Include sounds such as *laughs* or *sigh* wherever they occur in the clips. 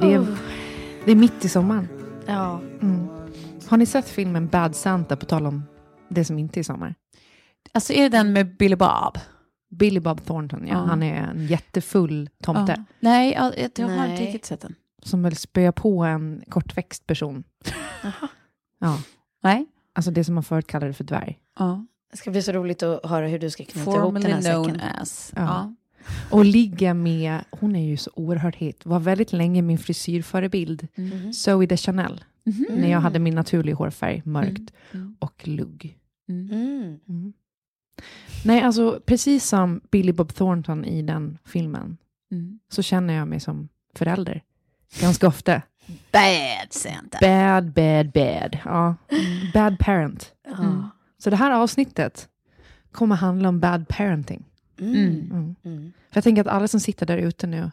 Det, är, det är mitt i sommaren. Ja. Mm. Har ni sett filmen Bad Santa, på tal om det som inte är sommar? Alltså är det den med Billy Bob? Billy Bob Thornton, ja. Ja. Han är en jättefull tomte Ja. Nej, jag, jag har Nej. inte riktigt sett den. Som vill spöa på en kortväxt person. Ja, Nej. alltså det som man förut kallade för dvärg. Ja. Det ska bli så roligt att höra hur du ska knyta ihop den här known säcken. as. Ja. Ja. Och ligga med, hon är ju så oerhört het, var väldigt länge min frisyrförebild. Mhm. Zoe de Chanel, Mhm. när jag hade min naturliga hårfärg, mörkt, Mm. och lugg. Mm. Mm. Mm. Nej, alltså precis som Billy Bob Thornton i den filmen, Mm. så känner jag mig som förälder. Ganska ofta. Bad Santa. Bad, bad, bad. Ja. Bad parent. Ja. Så det här avsnittet kommer handla om bad parenting. Mm. Mm. Mm. För jag tänker att alla som sitter där ute nu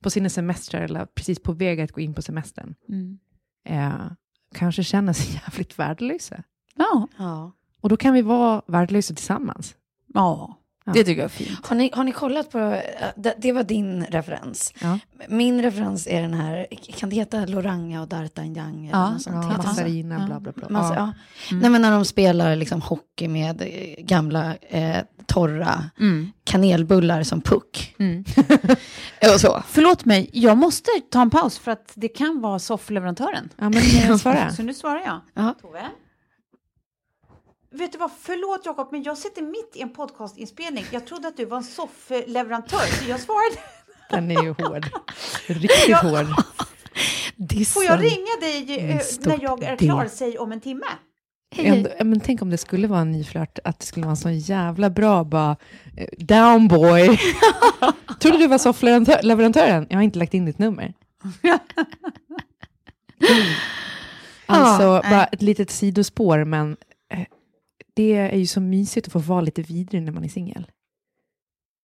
på sina semestrar eller precis på väg att gå in på semestern Mm. eh, kanske känner sig *laughs* jävligt värdelösa. Ja. Ja. Och då kan vi vara värdelösa tillsammans. ja, Ja. det tycker jag är fint. Har, ni, har ni kollat på, äh, det, det var din referens. Ja. Min referens är den här, kan det heta Loranga och D'Artagnan? Ja, något sånt? Ja? Massarina, Ja. bla bla bla. Massa, ja. ja. Nej men när de spelar liksom hockey med eh, gamla eh, torra Mm. kanelbullar som puck. Mm. *laughs* Och så. Förlåt mig, jag måste ta en paus för att det kan vara soffleverantören. ja, men eh, *laughs* svara. Så nu svarar jag. Ja. Tove? Vet du vad, förlåt Jakob, men jag sitter mitt i en podcastinspelning. Jag trodde att du var en soffleverantör, så jag svarade. Den är ju hård. *laughs* Riktigt Ja. hård. Får jag ringa dig eh, när jag är klar, säg om en timme? Ändå, men tänk om det skulle vara en ny flört, att det skulle vara en sån jävla bra bara, eh, down boy. *laughs* Trodde du var soffleverantören? Jag har inte lagt in ditt nummer. Mm. *laughs* Alltså, bara ett litet sidospår, men det är ju så mysigt att få vara lite vidrig när man är singel.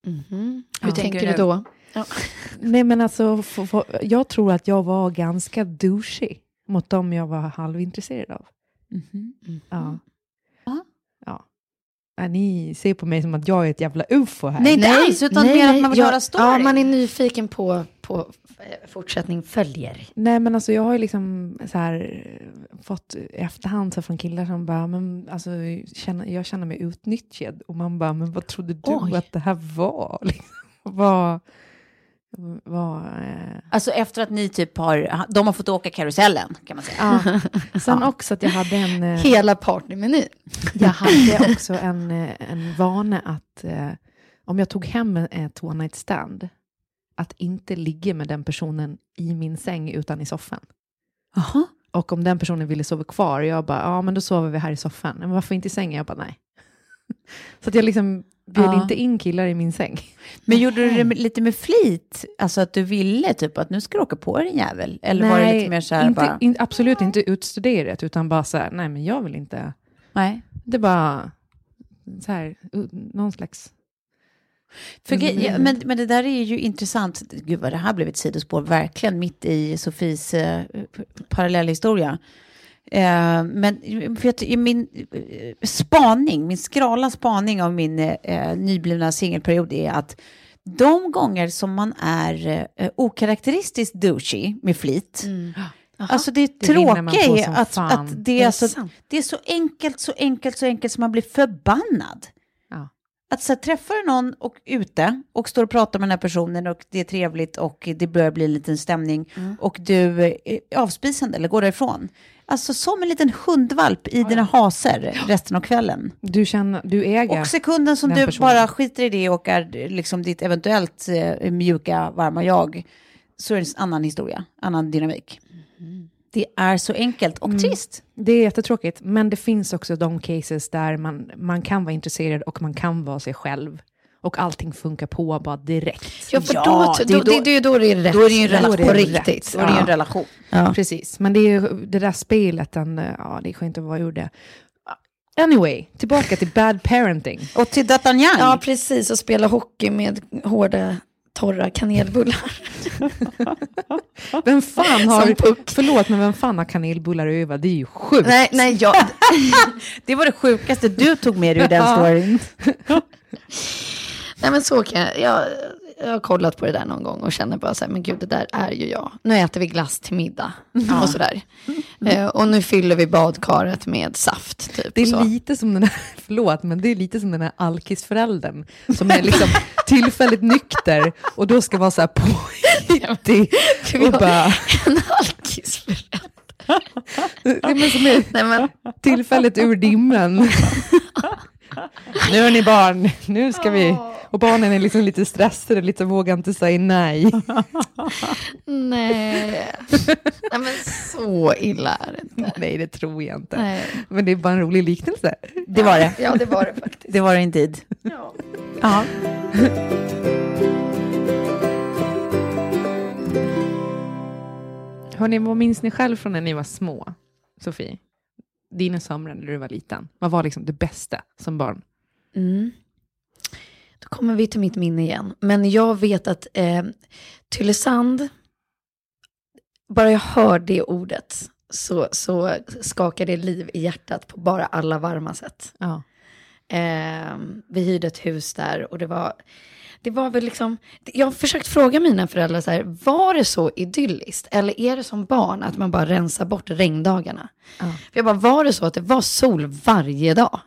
Mhm. Ja. Hur tänker du då? *laughs* Nej, men alltså, f- f- jag tror att jag var ganska douchig mot dem jag var halvintresserad av. Mhm. Ja. Ja. Ni ser på mig som att jag är ett jävla ufo här. Nej, inte alls, utan mer att man vill jag- höra storyn. Ja, man är nyfiken på, på eh, fortsättning följer. Nej, men alltså jag har ju liksom så här eh, fått i efterhand så från killar som bara, men alltså känner, jag känner mig utnyttjad. Och man bara, men vad trodde du Oj. att det här var? *laughs* Liksom, vad, vad, eh, Alltså efter att ni typ har, de har fått åka karusellen kan man säga. ja. *laughs* Sen också att jag hade en, eh, Hela partymenyn. jag hade *laughs* också en, eh, en vana att eh, om jag tog hem ett one night stand, att inte ligga med den personen i min säng utan i soffan. Jaha. Och om den personen ville sova kvar, jag bara, ja men då sover vi här i soffan. Men varför inte i sängen? Jag bara, nej. *laughs* Så att jag liksom bjöd Ja. inte in killar i min säng. Men gjorde du det med, lite med flit? Alltså att du ville typ att nu ska du åka på din jävel? Eller var det lite mer så här inte, bara... in, absolut inte utstuderat, utan bara så här, nej men jag vill inte. Nej. Det är bara så här, någon slags... För, Mm. ja, men, men det där är ju intressant. Gud vad det här blev ett sidospår, verkligen mitt i Sofies eh, parallellhistoria. Eh, men för att, i min eh, spaning, min skrala spaning av min eh, nyblivna singelperiod är att de gånger som man är eh, okaraktäristiskt douchey med flit, alltså det, Det tråkiga är att, fan. att det, Är är det är så enkelt, så enkelt, så enkelt som man blir förbannad. Ja. Att så här, träffar någon och ute och står och pratar med den här personen och det är trevligt och det börjar bli en liten stämning och du eh, är avspisande eller går därifrån. Alltså som en liten hundvalp i dina haser resten av kvällen. Du, känner, du äger... Och sekunden som du personen. bara skiter i det och är liksom ditt eventuellt eh, mjuka, varma jag, så är det en annan historia, annan dynamik. Det är så enkelt och trist. Det är jättetråkigt, men det finns också de cases där man, man kan vara intresserad och man kan vara sig själv. Och allting funkar på bara direkt. Ja, för Ja, då, det är då, då- det, det är då det är rätt. Då är det ju en relation. på Då är det riktigt. rätt. Då är det ju en Ja. relation. Ja. Precis, men det, är, det där spelet, den, ja, det är skönt att vara ur det. Anyway, tillbaka till bad parenting. Och till D'Artagnan. ja, precis. Och spela hockey med hårda, torra kanelbullar. *laughs* Vem fan Som har, puck. förlåt, men vem fan har kanelbullar i öva? Det är ju sjukt. nej, nej, jag, *laughs* *laughs* Det var det sjukaste du tog med dig ur den storyn. Nej, men så kan jag, jag. Jag har kollat på det där någon gång och känner bara så här, men gud, det där är ju jag. Nu äter vi glass till middag och sådär. Eh, och nu fyller vi badkaret med saft, typ. Det och så. är lite som den här, *laughs* förlåt, men det är lite som den här alkisföräldern som är liksom *laughs* tillfälligt nykter och då ska vara så här påhittig och bara, En alkisförälder. ja, men som är Nej, men, tillfälligt ur dimmen. *laughs* Nu är ni barn, nu ska vi... Och barnen är liksom lite stressade, lite vågar inte säga nej. nej. nej, men så illa är det inte. Nej, det tror jag inte. Nej. Men det är bara en rolig liknelse. Det var det. Ja, det var det faktiskt. Det var det indeed. Ja. Ja. Hörrni, vad minns ni själv från när ni var små? Sofie? Dina somrar när du var liten. Vad var liksom det bästa som barn? Mm. Då kommer vi till mitt minne igen. Men jag vet att eh, Tylösand, bara jag hör det ordet så, så skakar det liv i hjärtat på bara alla varma sätt. Ja. Eh, vi hyrde ett hus där och det var, det var väl liksom, jag har försökt fråga mina föräldrar så här, var det så idylliskt? Eller är det som barn att man bara rensar bort regndagarna? Ja. För jag bara, var det så att det var sol varje dag?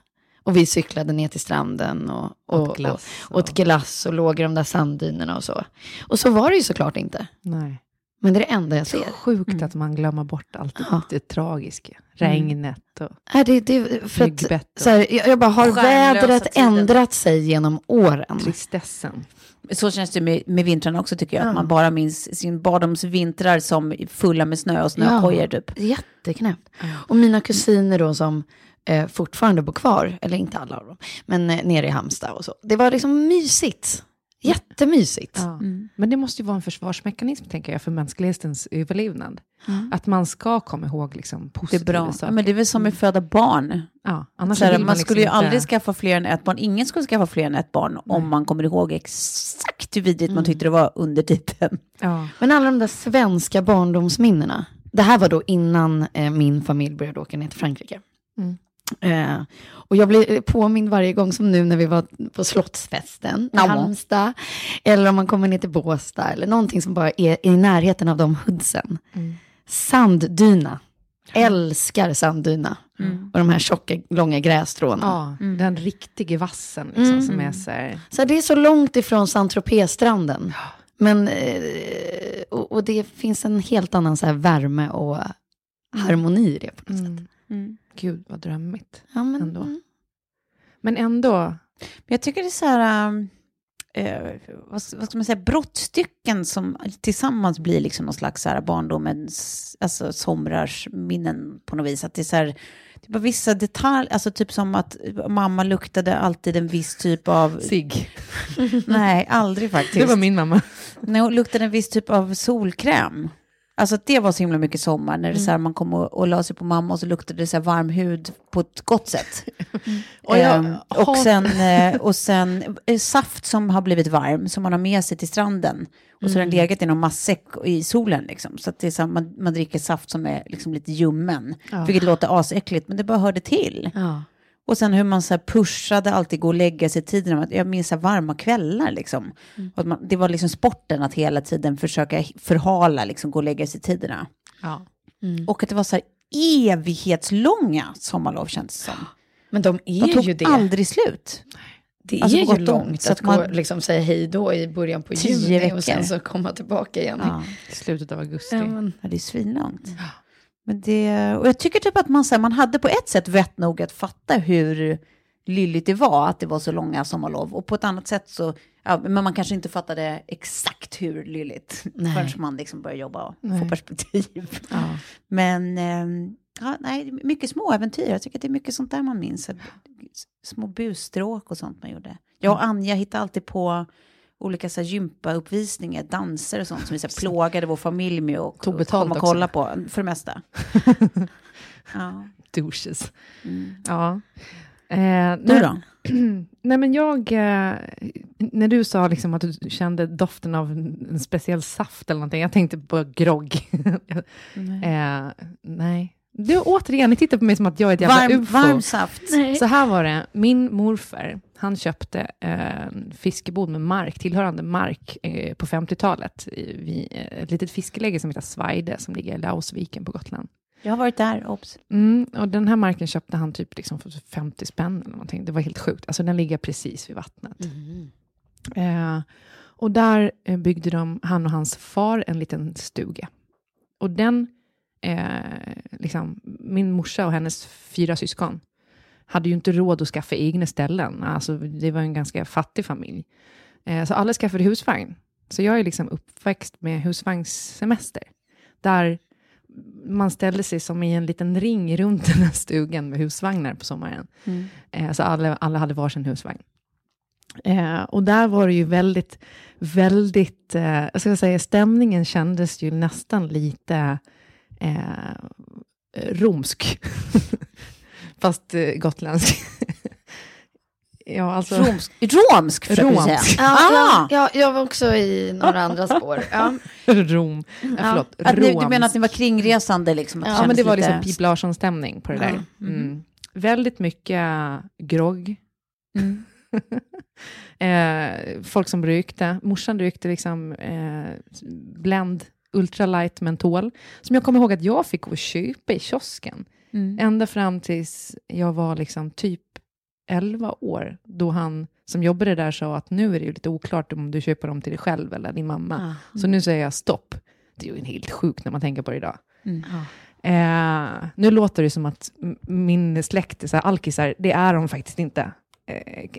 Och vi cyklade ner till stranden och, och, Åt glass och, åt glass och låg i de där sanddynerna och så. Och så var det ju såklart inte. Nej. Men det är det enda jag Så ser. sjukt att man glömmer bort allt det, Ja. det tragiska. Regnet och Nej, det, det, för att, så här, jag, jag bara, har vädret tiden. ändrat sig genom åren? tristessen. Så känns det med, med vintrarna också tycker jag. Ja. Att man bara minns sin barndomsvintrar som fulla med snö och snökojor typ. Jätteknäppt. Och mina kusiner då som eh, fortfarande bor kvar, eller inte alla av dem, men eh, nere i Halmstad och så. Det var liksom mysigt. Jättemysigt. Ja. Men det måste ju vara en försvarsmekanism, tänker jag, för mänsklighetens överlevnad. Att man ska komma ihåg liksom, Det är positiva bra. saker. Men det är väl som med föda barn. ja, annars Så här, vill man, man, liksom skulle ju inte- aldrig skaffa fler än ett barn. Ingen skulle skaffa fler än ett barn om man kommer ihåg exakt hur vidrigt man tyckte det var under tiden. Ja. Men alla de där svenska barndomsminnena. Det här var då innan eh, min familj började åka ner till Frankrike. Mm. Eh, och jag blir påmind varje gång som nu när vi var på Slottsfesten i Ja. Halmstad. Eller om man kommer ner till Båstad eller någonting som bara är i närheten av de hoodsen. Mm. Sanddyna. Älskar sanddyna. Och de här tjocka, långa grässtråna. Ja, den riktiga vassen liksom, Mm. som är så här... Så det är så långt ifrån Saint-Tropez-stranden. Men, eh, och, och det finns en helt annan så här värme och harmoni i det på något sätt. Mm. Gud, vad drömmigt. Ja, men, Ändå. mm. Men ändå, Men jag tycker det är så här... um, eh, vad, vad ska man säga, brottstycken som tillsammans blir liksom någon slags så här barndomens, alltså somrars minnen på något vis. Att det är så här, var vissa detaljer, alltså typ som att mamma luktade alltid en viss typ av... Sig. *laughs* Nej, aldrig faktiskt. Det var min mamma. Nej, hon luktade en viss typ av solkräm. Alltså det var så himla mycket sommar när det så här, man kom och, och la sig på mamma och så luktade det så här varm hud på ett gott sätt. *laughs* Och jag Ehm, och sen, eh, och sen eh, saft som har blivit varm som man har med sig till stranden. Och så har den legat i någon matsäck i solen liksom. Så att det är så här, man, man dricker saft som är liksom lite ljummen. Ja. Vilket låter asäckligt men det bara hörde till. Ja. Och sen hur man så här pushade alltid gå och lägga sig tiden. Jag minns så här varma kvällar liksom. Och att man, det var liksom sporten att hela tiden försöka förhala, liksom gå och lägga sig tiderna. Ja. Och att det var så här evighetslånga sommarlov känns det som. Men de De är tog ju det. aldrig slut. Det Alltså, är ju och långt att, att man- gå, liksom säga hej då i början på juni veckor. och sen så komma tillbaka igen. Ja. *laughs* Slutet av augusti. Ja, men, Ja, det är svinlångt. Men det, och jag tycker typ att man, så här, man hade på ett sätt vett nog att fatta hur lylligt det var att det var så långa sommarlov. Och på ett annat sätt så, ja, men man kanske inte fattade exakt hur lylligt Nej. förrän man liksom började jobba och få Nej. perspektiv. Ja. Men ehm, ja, nej, mycket små äventyr. Jag tycker att det är mycket sånt där man minns. Små busstråk och sånt man gjorde. Jag och Anja hittade alltid på olika så här, gympauppvisningar, danser och sånt som vi så här, *laughs* plågade vår familj med och, Tog och betalt och också. kolla på, för det mesta. *laughs* ja. Douches. Mm. Ja. Eh, Du då? *clears throat* Nej men jag, eh, när du sa liksom att du kände doften av en speciell saft eller någonting, jag tänkte på grogg. *laughs* eh, nej. Du, återigen, ni tittar på mig som att jag är ett jävla Varm, ufo. varm saft. nej. Så här var det, min morfar, han köpte eh, fiskebod med mark, tillhörande mark, eh, på 50-talet, i- vid eh, ett litet fiskeläge som heter Svaide, som ligger i Lausviken på Gotland. Jag har varit där, obs. Mm, och den här marken köpte han typ liksom för 50 spänn eller någonting. Det var helt sjukt. Alltså den ligger precis vid vattnet. Eh, och där eh, byggde de, han och hans far, en liten stuga. Och den, eh, liksom, min morsa och hennes fyra syskon, hade ju inte råd att skaffa egna ställen. Alltså, det var en ganska fattig familj. Eh, så alla skaffade husvagn. Så jag är liksom uppväxt med husvagnssemester. Där man ställde sig som i en liten ring runt *laughs* den här stugan med husvagnar på sommaren. Eh, så alla, alla hade varsin husvagn. Eh, och där var det ju väldigt, väldigt, eh, jag ska säga, stämningen kändes ju nästan lite eh, romsk. *laughs* Fast eh, gotländsk. *laughs* ja, alltså. Romsk, romsk försöker du säga. Romsk. Ja, Ah! ja, ja, jag var också i några andra spår. Ja. *laughs* Rom. Ja, förlåt, Att ni, du menar att romsk. ni var kringresande liksom? Att Ja, Ja, men det var lite- liksom Pip Larsson-stämning på det där. Ja. Mm. Väldigt mycket grogg. Mm. eh, folk som rökte. Morsan rökte liksom eh, Blend ultralight mentol, som jag kommer ihåg att jag fick gå och köpa i kiosken. Mm. Ända fram tills jag var liksom typ 11 år, då han som jobbade där sa att nu är det ju lite oklart om du köper dem till dig själv eller din mamma. Så nu säger jag stopp. Det är ju helt sjukt när man tänker på det idag. Mm. Eh, nu låter det som att min släkt är så här alkisar. Det är de faktiskt inte. Eh,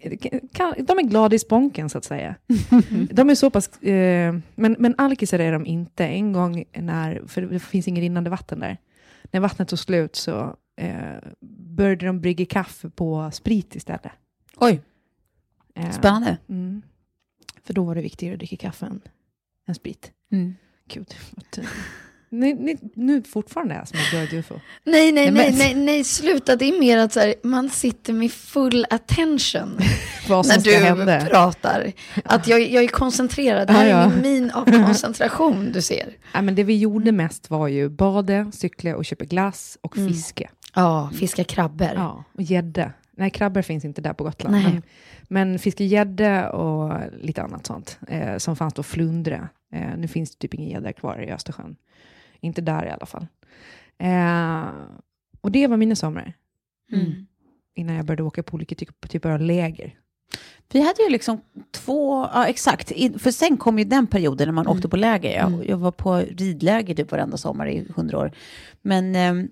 kan, de är glada i sponken, så att säga. *laughs* de är så pass... Eh, men, men alkisar är de inte. En gång när... För det finns ingen rinnande vatten där. När vattnet tog slut så eh, började de brygga kaffe på sprit istället. Oj, Eh, spännande. Mm. För då var det viktigare att dricka kaffe än, än sprit. Mm. Gud. *laughs* Ni, ni, nu fortfarande är som ett död ufo. Nej, nej, Nej, nej, nej, sluta. Det är mer att så här, man sitter med full attention *laughs* Vad när du hända. pratar. Att jag, jag är koncentrerad. Det här Ja, är ja. min min av *laughs* koncentration du ser. Ja, men det vi gjorde mest var ju bada, cykla och köpa glass och Mm. fiske. Ja, fiska krabbor. Ja, och gädda. Nej, krabbor finns inte där på Gotland. Nej. Men, men fiske gädda och lite annat sånt. Eh, som fanns då flundra. Eh, nu finns det typ ingen gädda kvar i Östersjön. Inte där i alla fall. Eh, och det var mina somrar. Mm. Innan jag började åka på olika typ- typer av läger. Vi hade ju liksom två, ja exakt, för sen kom ju den perioden när man åkte på läger. Jag, Mm. jag var på ridläger typ varenda sommar i hundra år. Men ehm,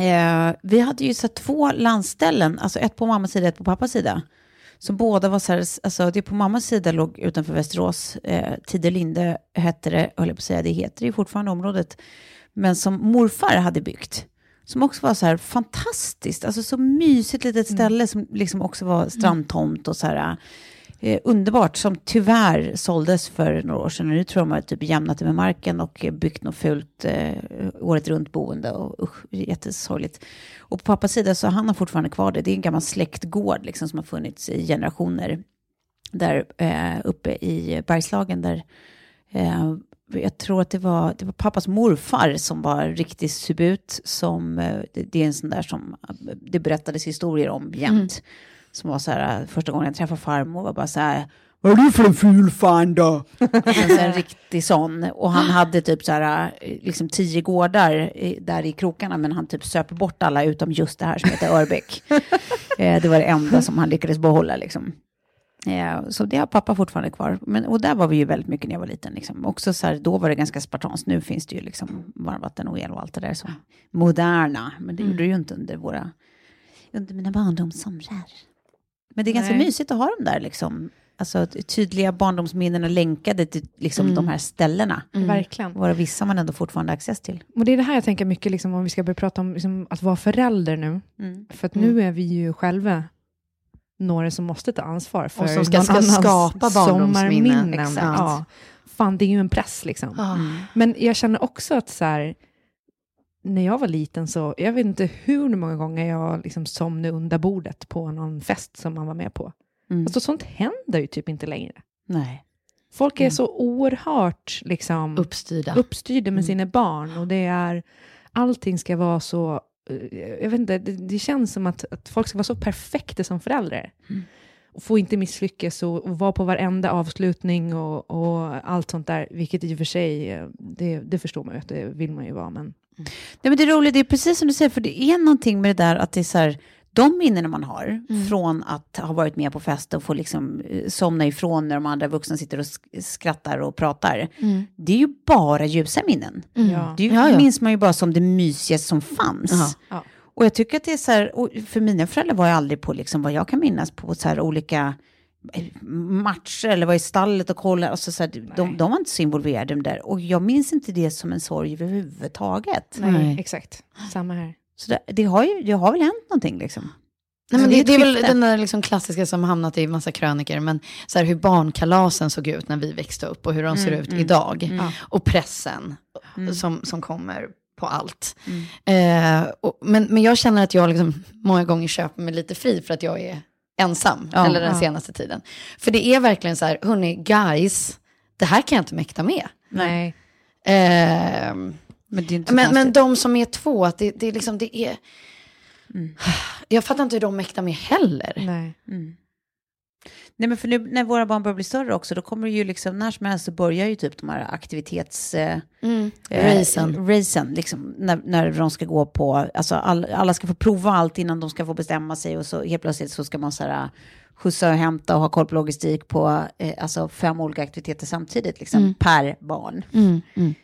eh, vi hade ju så två landställen, alltså ett på mammas sida, ett på pappas sida. Som båda var så här, alltså det på mammas sida låg utanför Västerås, eh, Tidelinde hette det, höll jag på att säga, det heter det fortfarande området, men som morfar hade byggt. Som också var så här fantastiskt, alltså så mysigt litet ställe som liksom också var strandtomt och så här eh, underbart, som tyvärr såldes för några år sedan. Och nu tror jag de har typ jämnat det med marken och byggt något fult eh, året runt boende. Och usch, jättesorgligt. Och på pappas sida så han har fortfarande kvar det. Det är en gammal släktgård liksom, som har funnits i generationer. Där eh, uppe i Bergslagen där eh, jag tror att det var, det var pappas morfar som var riktigt subut. Som, eh, det, det är en sån där som eh, det berättades historier om jämt. Mm. Som var så här, första gången jag träffade farmor var bara så här, vad är du för en ful fan då? *laughs* Alltså, så en riktig sån. Och han hade typ så här, eh, liksom tio gårdar där i krokarna, men han typ söp bort alla utom just det här som heter Örbäck. *laughs* eh, det var det enda som han lyckades behålla liksom. Eh, så det har pappa fortfarande kvar. Men, och där var vi ju väldigt mycket när jag var liten. Liksom. Också så här, då var det ganska spartanskt. Nu finns det ju liksom varmvatten och el och allt det där som moderna. Men det gjorde det ju inte under våra, under mina barndomssomrar. Men det är ganska Nej. mysigt att ha dem där liksom. Alltså tydliga barndomsminnen och länkade till liksom, de här ställena. Verkligen. Våra vissa man ändå fortfarande access till. Och det är det här jag tänker mycket, liksom, om vi ska börja prata om liksom, att vara förälder nu. Mm. För att nu är vi ju själva några som måste ta ansvar för Och som ska- någon ska annans skapa barndomsminnen. sommarminnen. Exakt. Ja. Fan, det är ju en press liksom. Ah. Men jag känner också att så här, när jag var liten så, jag vet inte hur många gånger jag liksom somnade under bordet på någon fest som man var med på. Mm. Alltså sånt händer ju typ inte längre. Nej. Folk är så oerhört liksom, Uppstyrda. uppstyrda med sina barn och det är, allting ska vara så, eh, jag vet inte, det, det känns som att, att folk ska vara så perfekta som föräldrar. Och få inte misslyckas och, och vara på varenda avslutning och, och allt sånt där, vilket i och för sig, eh, det, det förstår man ju att det vill man ju vara, men Nej, men det är roligt, det är precis som du säger, för det är någonting med det där att det är så här, de minnen man har från att ha varit med på fest och få liksom eh, somna ifrån när de andra vuxna sitter och sk- skrattar och pratar. Det är ju bara ljusa minnen. ja. Det ju, Ja, ja. minns man ju bara som det mysigaste som fanns. Och jag tycker att det är så här, för mina föräldrar var jag aldrig på, liksom, vad jag kan minnas, på så här olika matcher eller var i stallet och kollade. Alltså, så här, de, de var inte så involverade där. Och jag minns inte det som en sorg överhuvudtaget. Nej, Nej. exakt. Samma här. Så det, det, har ju, det har väl hänt någonting liksom. Nej, men Så det, det är väl den där liksom klassiska som hamnat i massa kröniker, men så här hur barnkalasen såg ut när vi växte upp och hur de ser ut idag. Och pressen som, som kommer på allt. Eh, och, men, men jag känner att jag liksom många gånger köper mig lite fri för att jag är ensam, Ja. eller den Ja. senaste tiden. För det är verkligen så här, hörni, guys, det här kan jag inte mäkta med. Nej. Ehm, Men det är inte så men, men de som är två, att det, det, är liksom, det är... *sighs* Jag fattar inte hur de mäktar med heller. Nej. Nej, men för nu när våra barn börjar bli större också, då kommer det ju liksom, när som helst så börjar ju typ de här aktivitets... Eh, Mm. eh, Racen. racen, liksom, när, när de ska gå på, alltså all, alla ska få prova allt innan de ska få bestämma sig och så helt plötsligt så ska man så här, skjutsa och hämta och ha koll på logistik på eh, alltså fem olika aktiviteter samtidigt liksom, per barn. Mm, mm.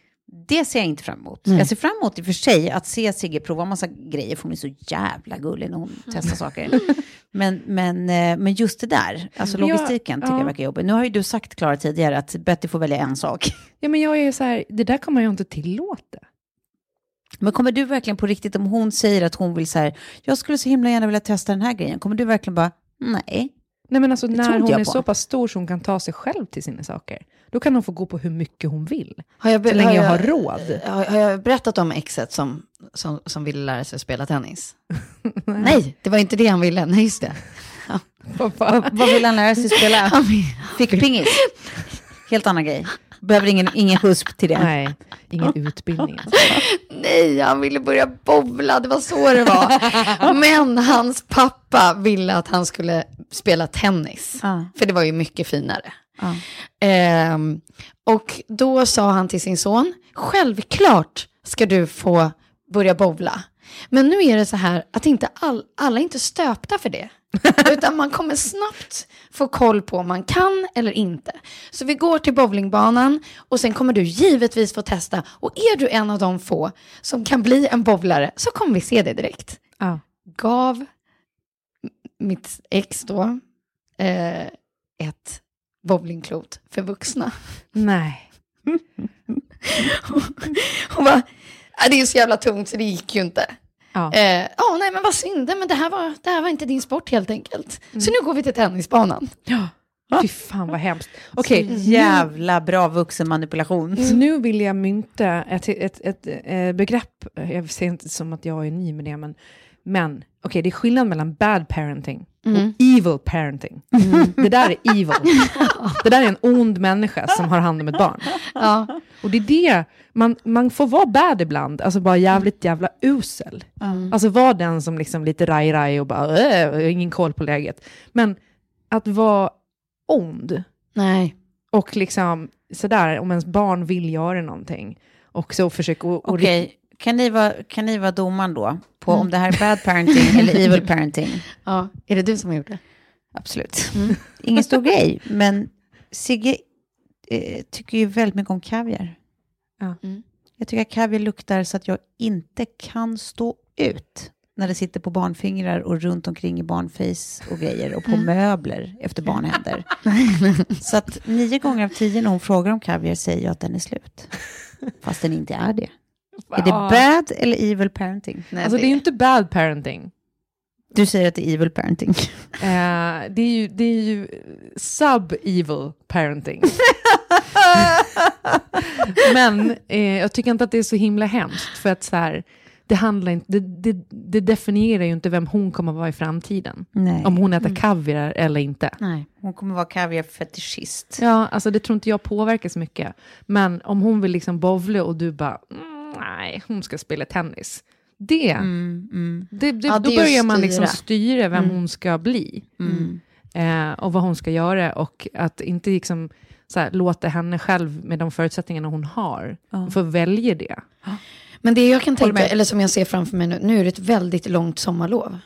Det ser jag inte fram emot. Jag ser fram emot i och för sig att se Sigge prova massa grejer, för hon är så jävla gullig när hon testar saker. *laughs* Men, men, eh, men just det där, alltså logistiken tycker ja. jag verkar jobbigt. Nu har ju du sagt, Klara, tidigare att Betty får välja en sak. *laughs* Ja, men jag är så här, det där kommer jag inte tillåta. Men kommer du verkligen på riktigt, om hon säger att hon vill så här, jag skulle så himla gärna vilja testa den här grejen, kommer du verkligen bara, nej. Nej, men alltså, när hon jag är på. så pass stor så hon kan ta sig själv till sina saker, då kan hon få gå på hur mycket hon vill. Har jag, Så länge jag har jag- råd. Har, har jag berättat om exet som, som, som ville lära sig spela tennis? *laughs* Nej, det var inte det han ville. Nej, just det. *laughs* Vad? Vad vill han lära sig spela? Fick pingis. *laughs* Helt annan grej. Behöver ingen, ingen husp till det. Nej, ingen *laughs* utbildning. Alltså. Nej, han ville börja bowla, det var så det var. *laughs* Men hans pappa ville att han skulle spela tennis. Ja. För det var ju mycket finare. Ja. Ehm, och då sa han till sin son, självklart ska du få börja bowla. Men nu är det så här att inte all, alla är inte stöpta för det. *laughs* Utan man kommer snabbt få koll på om man kan eller inte. Så vi går till bowlingbanan och sen kommer du givetvis få testa. Och är du en av de få som kan bli en bowlare så kommer vi se det direkt. Ja. Gav mitt ex då eh, ett bowlingklot för vuxna. Nej. *laughs* Hon bara, "Ja, det är så jävla tungt så det gick ju inte. Ja. Eh, Ja, nej men vad synd, men det här, var, det här var inte din sport helt enkelt. Mm. Så nu går vi till tennisbanan. Fy fan vad hemskt. Okej, Jävla bra vuxenmanipulation. Så nu vill jag mynta ett, ett, ett, eh, begrepp, jag säger inte som att jag är ny med det, men, men okej, det är skillnad mellan bad parenting och evil parenting. Det där är evil. *laughs* Det där är en ond människa som har hand om ett barn. Ja. Och det är det, man, man får vara bad ibland, alltså bara jävligt jävla usel. Alltså vara den som liksom lite raj-raj och bara, äh, ingen koll på läget. Men att vara ond, Nej. och liksom sådär, om ens barn vill göra någonting. Och så försöka... Okej, kan, ni vara, kan ni vara domaren då? På om det här är bad parenting eller *laughs* evil parenting? Ja, är det du som har gjort det? Absolut. *laughs* Ingen stor *laughs* grej, men Sigge eh, tycker ju väldigt mycket om kaviar. Ja. Mm. Jag tycker att kaviar luktar så att jag inte kan stå ut när det sitter på barnfingrar och runt omkring i barnface och grejer och på möbler efter barnhänder. så att nio gånger av tio när hon frågar om kaviar säger jag att den är slut. Fast den inte är det. Är det bad eller evil parenting? Nej, Alltså det är ju inte bad parenting. Du säger att det är evil parenting. *laughs* Eh, det är ju, det är ju sub-evil parenting. *laughs* Men eh, jag tycker inte att det är så himla hemskt, för att så här, det, handlar inte, det, det, det definierar ju inte vem hon kommer att vara i framtiden. Nej. Om hon äter kaviar eller inte. Nej. Hon kommer vara kaviarfetischist. Ja, alltså det tror inte jag påverkar så mycket. Men om hon vill liksom bowla och du bara, mm, nej, hon ska spela tennis. Det, Mm, det, det Ja, då det börjar man liksom styra. vem hon ska bli. mm. Eh, och vad hon ska göra. Och att inte liksom, så här, låta henne själv med de förutsättningarna hon har, Ja. få välja det. Men det jag kan tänka, eller som jag ser framför mig nu, nu är det ett väldigt långt sommarlov.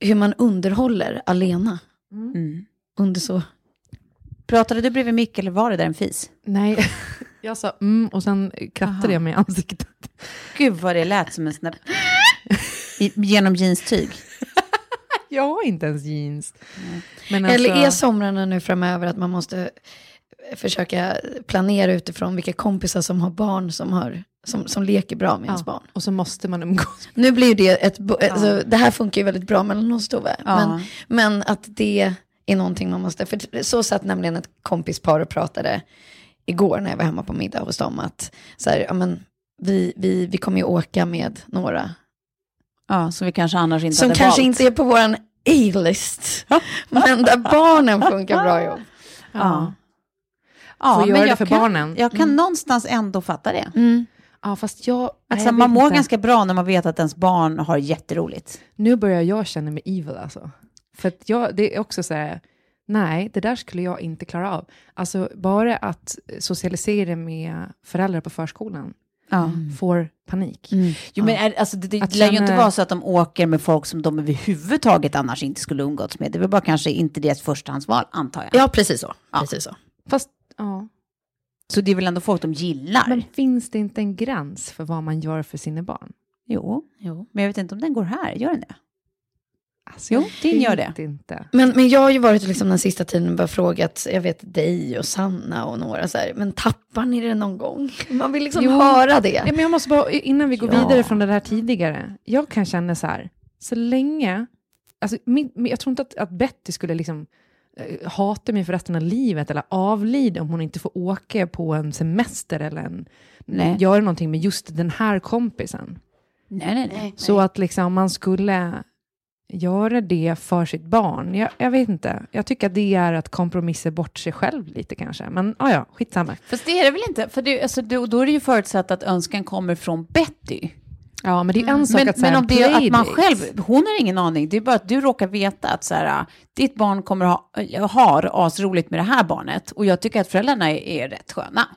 Hur man underhåller alena Mm. under så... Pratade du bredvid Micke eller var det där en fis? Nej, *laughs* jag sa mm och sen krattade jag mig i ansiktet. Gud vad det lät som en. I, genom jeanstyg. *laughs* Jag har inte ens jeans. Men Eller är alltså- somrarna nu framöver att man måste försöka planera utifrån vilka kompisar som har barn som, har, som, som leker bra med ens Ja. barn. Och så måste man umgås. Nu blir ju det ett... Alltså, det här funkar ju väldigt bra mellan oss Tove. Ja. Men, men att det är någonting man måste... För så satt nämligen ett kompispar och pratade igår när jag var hemma på middag hos dem. Att så här, ja, men, vi, vi, vi kommer ju åka med några Ja, som vi kanske annars inte som hade kanske valt. inte är på våran A-list. *laughs* men där barnen funkar bra ihop. Ja. Ja, Får men göra det jag för kan, barnen. Jag kan någonstans ändå fatta det. ja, fast jag... nej, Alltså, jag man mår inte. ganska bra när man vet att ens barn har jätteroligt. Nu börjar jag känna mig evil alltså. För att jag, det är också så här, nej, det där skulle jag inte klara av. Alltså bara att socialisera med föräldrar på förskolan Ja. får panik. Jo, men är, alltså, det, det Att lär ju inte känna- vara så att de åker med folk som de överhuvudtaget annars inte skulle umgåtts med. Det är väl bara kanske inte deras förstahandsval, antar jag. Ja, precis så. Precis så. Fast, ja. Så det är väl ändå folk de gillar? Men finns det inte en gräns för vad man gör för sina barn? Jo. Jo. men jag vet inte om den går här. Gör den det? Alltså, Jo, din gör det. Inte. Men, men jag har ju varit liksom den sista tiden bara frågat, jag vet dig och Sanna och några så här, men tappar ni det någon gång? *laughs* Man vill liksom Jo. höra det. Ja, men jag måste bara, innan vi går Ja. vidare från det där tidigare, jag kan känna så här, så länge, alltså, min, min, jag tror inte att, att Betty skulle liksom eh, hata mig för resten av livet eller avlida om hon inte får åka på en semester eller en, Nej. göra någonting med just den här kompisen. Nej, nej, nej. Så att liksom man skulle göra det för sitt barn, jag, jag vet inte. Jag tycker att det är att kompromissa bort sig själv lite kanske. Men ah, ja, skitsamma. Fast det är det väl inte? För det, alltså, då, då är det ju förutsatt att önskan kommer från Betty. Ja, men det är en sak Men, att men här, om det är att man själv, hon har ingen aning, det är bara att du råkar veta att så här, ditt barn kommer ha, har asroligt med det här barnet och jag tycker att föräldrarna är, är rätt sköna.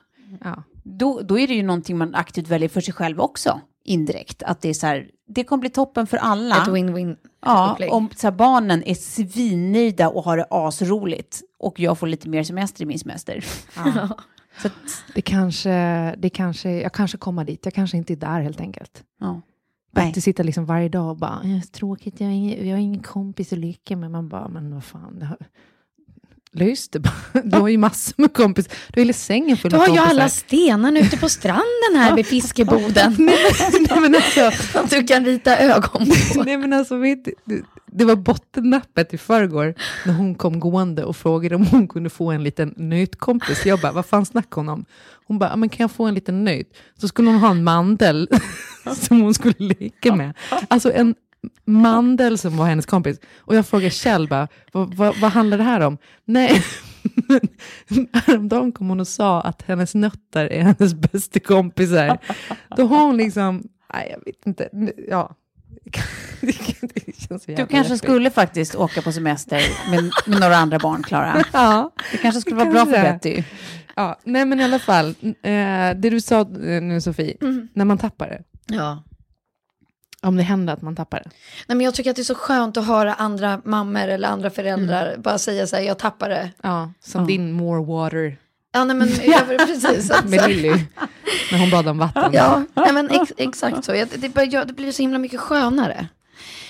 Ja. Då, då är det ju någonting man aktivt väljer för sig själv också, indirekt. Att det är så här, det kommer bli toppen för alla. Ett win-win Ja, om så här, barnen är svinnöjda och har det asroligt och jag får lite mer semester i min semester. *laughs* Så *laughs* att, Det kanske, det kanske, jag kanske kommer dit, jag kanske inte är där helt enkelt. ja. Nej. Att sitta liksom varje dag och bara, "Eh, tråkigt, jag har, ingen, jag har ingen kompis att leka med. Man bara, men vad fan. Det har... Lös det bara. Du har ju massor med kompis. Du har hela sängen full Du av har ju kompisar. alla stenarna ute på stranden här vid fiskeboden. *laughs* Nej, men alltså, Som du kan rita ögon på. *laughs* Nej men alltså, vet, du, det, det var bottennappet i förrgår när hon kom gående och frågade om hon kunde få en liten nötkompis. Jag bara, vad fan snackar hon om? Hon bara, "Ja, men kan jag få en liten nöt? Så skulle hon ha en mandel *laughs* som hon skulle leka med. Alltså en mandel som var hennes kompis. Och jag frågade Kjell, bara, vad, vad, vad handlar det här om? Nej, *laughs* häromdagen kom hon och sa att hennes nötter är hennes bästa kompisar. Då har hon liksom, nej jag vet inte, ja. Det känns så Du kanske deppigt. skulle faktiskt åka på semester med, med några andra barn, Klara. *laughs* Ja, Det kanske skulle vara bra för Kanske. Betty. ja, nej men i alla fall, eh, det du sa nu Sofie, när man tappar det, Ja. Om det händer att man tappar det. Nej, men jag tycker att det är så skönt att höra andra mammor eller andra föräldrar bara säga så här, jag tappar det. Ja, som Ja. din more water Ja, nej, men jag, *laughs* precis. Att, med Lilly, när hon badade om vatten. ja, nej, men ex, exakt så. Jag, det, bara, jag, det blir så himla mycket skönare.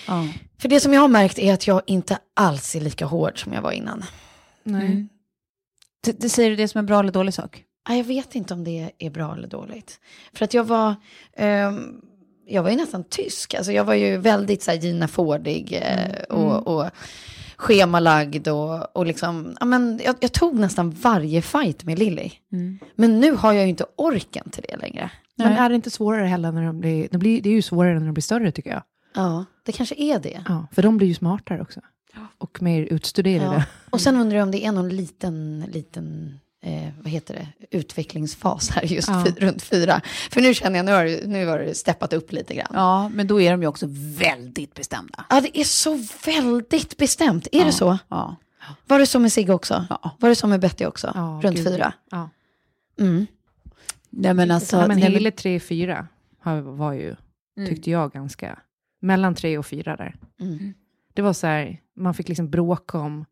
Ja. För det som jag har märkt är att jag inte alls är lika hård som jag var innan. Nej. Mm. Det, det säger du det som en bra eller dålig sak? Jag vet inte om det är bra eller dåligt. För att jag var, ehm, jag var ju nästan tysk. Alltså jag var ju väldigt så här Gina Fordig eh, och, och schemalagd och, och liksom, ja men jag, jag tog nästan varje fight med Lilly. Men nu har jag ju inte orken till det längre. Men är det inte svårare heller när de blir, det, blir, det är ju svårare när de blir större tycker jag. Ja, det kanske är det. Ja, för de blir ju smartare också. Och mer utstuderade. Ja. Och sen undrar jag om det är någon liten, liten eh, vad heter det, utvecklingsfas här just Ja. runt fyra. För nu känner jag, nu har, det- nu har det steppat upp lite grann. Ja, men då är de ju också väldigt bestämda. Ja, det är så väldigt bestämt. Är det så? Ja. Var det så med Sigge också? Ja. Var det så med Betty också? Ja, Runt gud. fyra? Ja. Mm. Nej, men alltså... ja, men nej, hela 3-4 har- var ju, tyckte jag, ganska, mellan 3 och 4 där. Mm. Det var så här, man fick liksom bråka om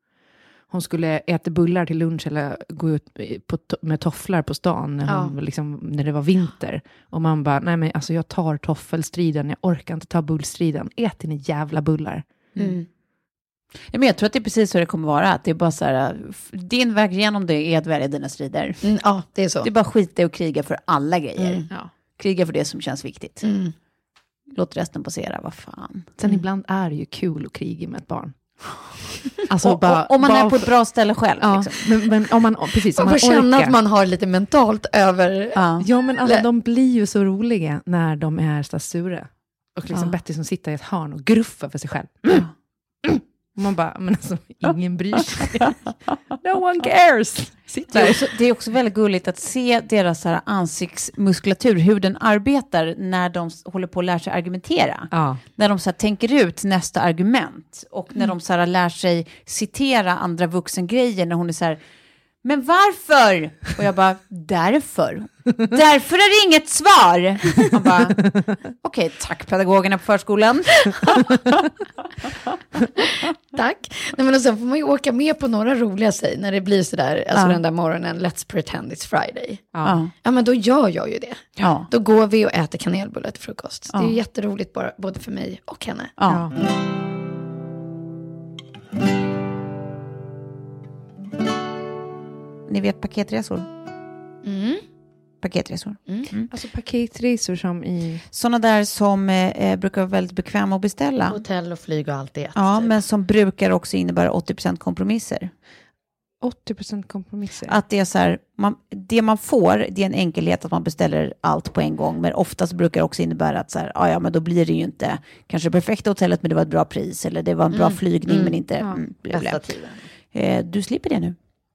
hon skulle äta bullar till lunch eller gå ut på, to- med tofflar på stan när, hon, liksom, när det var vinter. Och man bara, nej men alltså jag tar toffelstriden, jag orkar inte ta bullstriden. Ät dina jävla bullar. Mm. Ja, men jag tror att det är precis så det kommer vara. Att det är bara så här, din väg genom det är att välja dina strider. Mm, ja, det är så. Det är bara skita att kriga för alla grejer. Mm. Ja. Kriga för det som känns viktigt. Mm. Låt resten passera, vad fan. Sen ibland är det ju kul att kriga med ett barn. Alltså och, bara, om man bara är på ett bra ställe själv. Ja, Liksom. men, men om man, precis, om Man man får känna att man har lite mentalt över... Ja. Ja, men alltså, de blir ju så roliga när de är så sura. Och liksom Ja. Betty som sitter i ett hörn och gruffar för sig själv. Och man bara, men alltså ingen bryr sig. *laughs* No one cares. Sitt Det, är också, det är också väldigt gulligt att se deras här ansiktsmuskulatur, hur den arbetar när de håller på att lära sig argumentera. Ja. När de så här tänker ut nästa argument och när de så här lär sig citera andra vuxengrejer när hon är så här men varför? Och jag bara, därför. Därför är det inget svar. Bara, okej, tack pedagogerna på förskolan. Tack. Nej, men och sen får man ju åka med på några roliga sig när det blir sådär, alltså Ja. den där morgonen, let's pretend it's Friday. Ja. Ja, men då gör jag ju det. Ja. Då går vi och äter kanelbullar till frukost. Det är Ja. ju jätteroligt bara, både för mig och henne. Ja. Ni vet paketresor? Mm. Paketresor. Alltså paketresor som i... Sådana där som eh, eh, brukar vara väldigt bekväma att beställa. Hotell och flyg och allt det. Ja, typ. men som brukar också innebära 80% kompromisser. 80% kompromisser. Att det är så här, man, det man får, det är en enkelhet att man beställer allt på en gång, men oftast brukar det också innebära att så här, ja, ja, men då blir det ju inte kanske det perfekta hotellet, men det var ett bra pris, eller det var en bra flygning, men inte... Ja. Mm, blä, blä. Bästa tiden. Eh, du slipper det nu.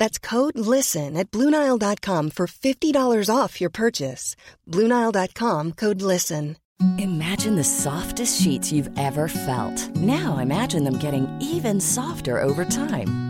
That's code LISTEN at Bluenile.com for $50 off your purchase. Bluenile.com code LISTEN. Imagine the softest sheets you've ever felt. Now imagine them getting even softer over time.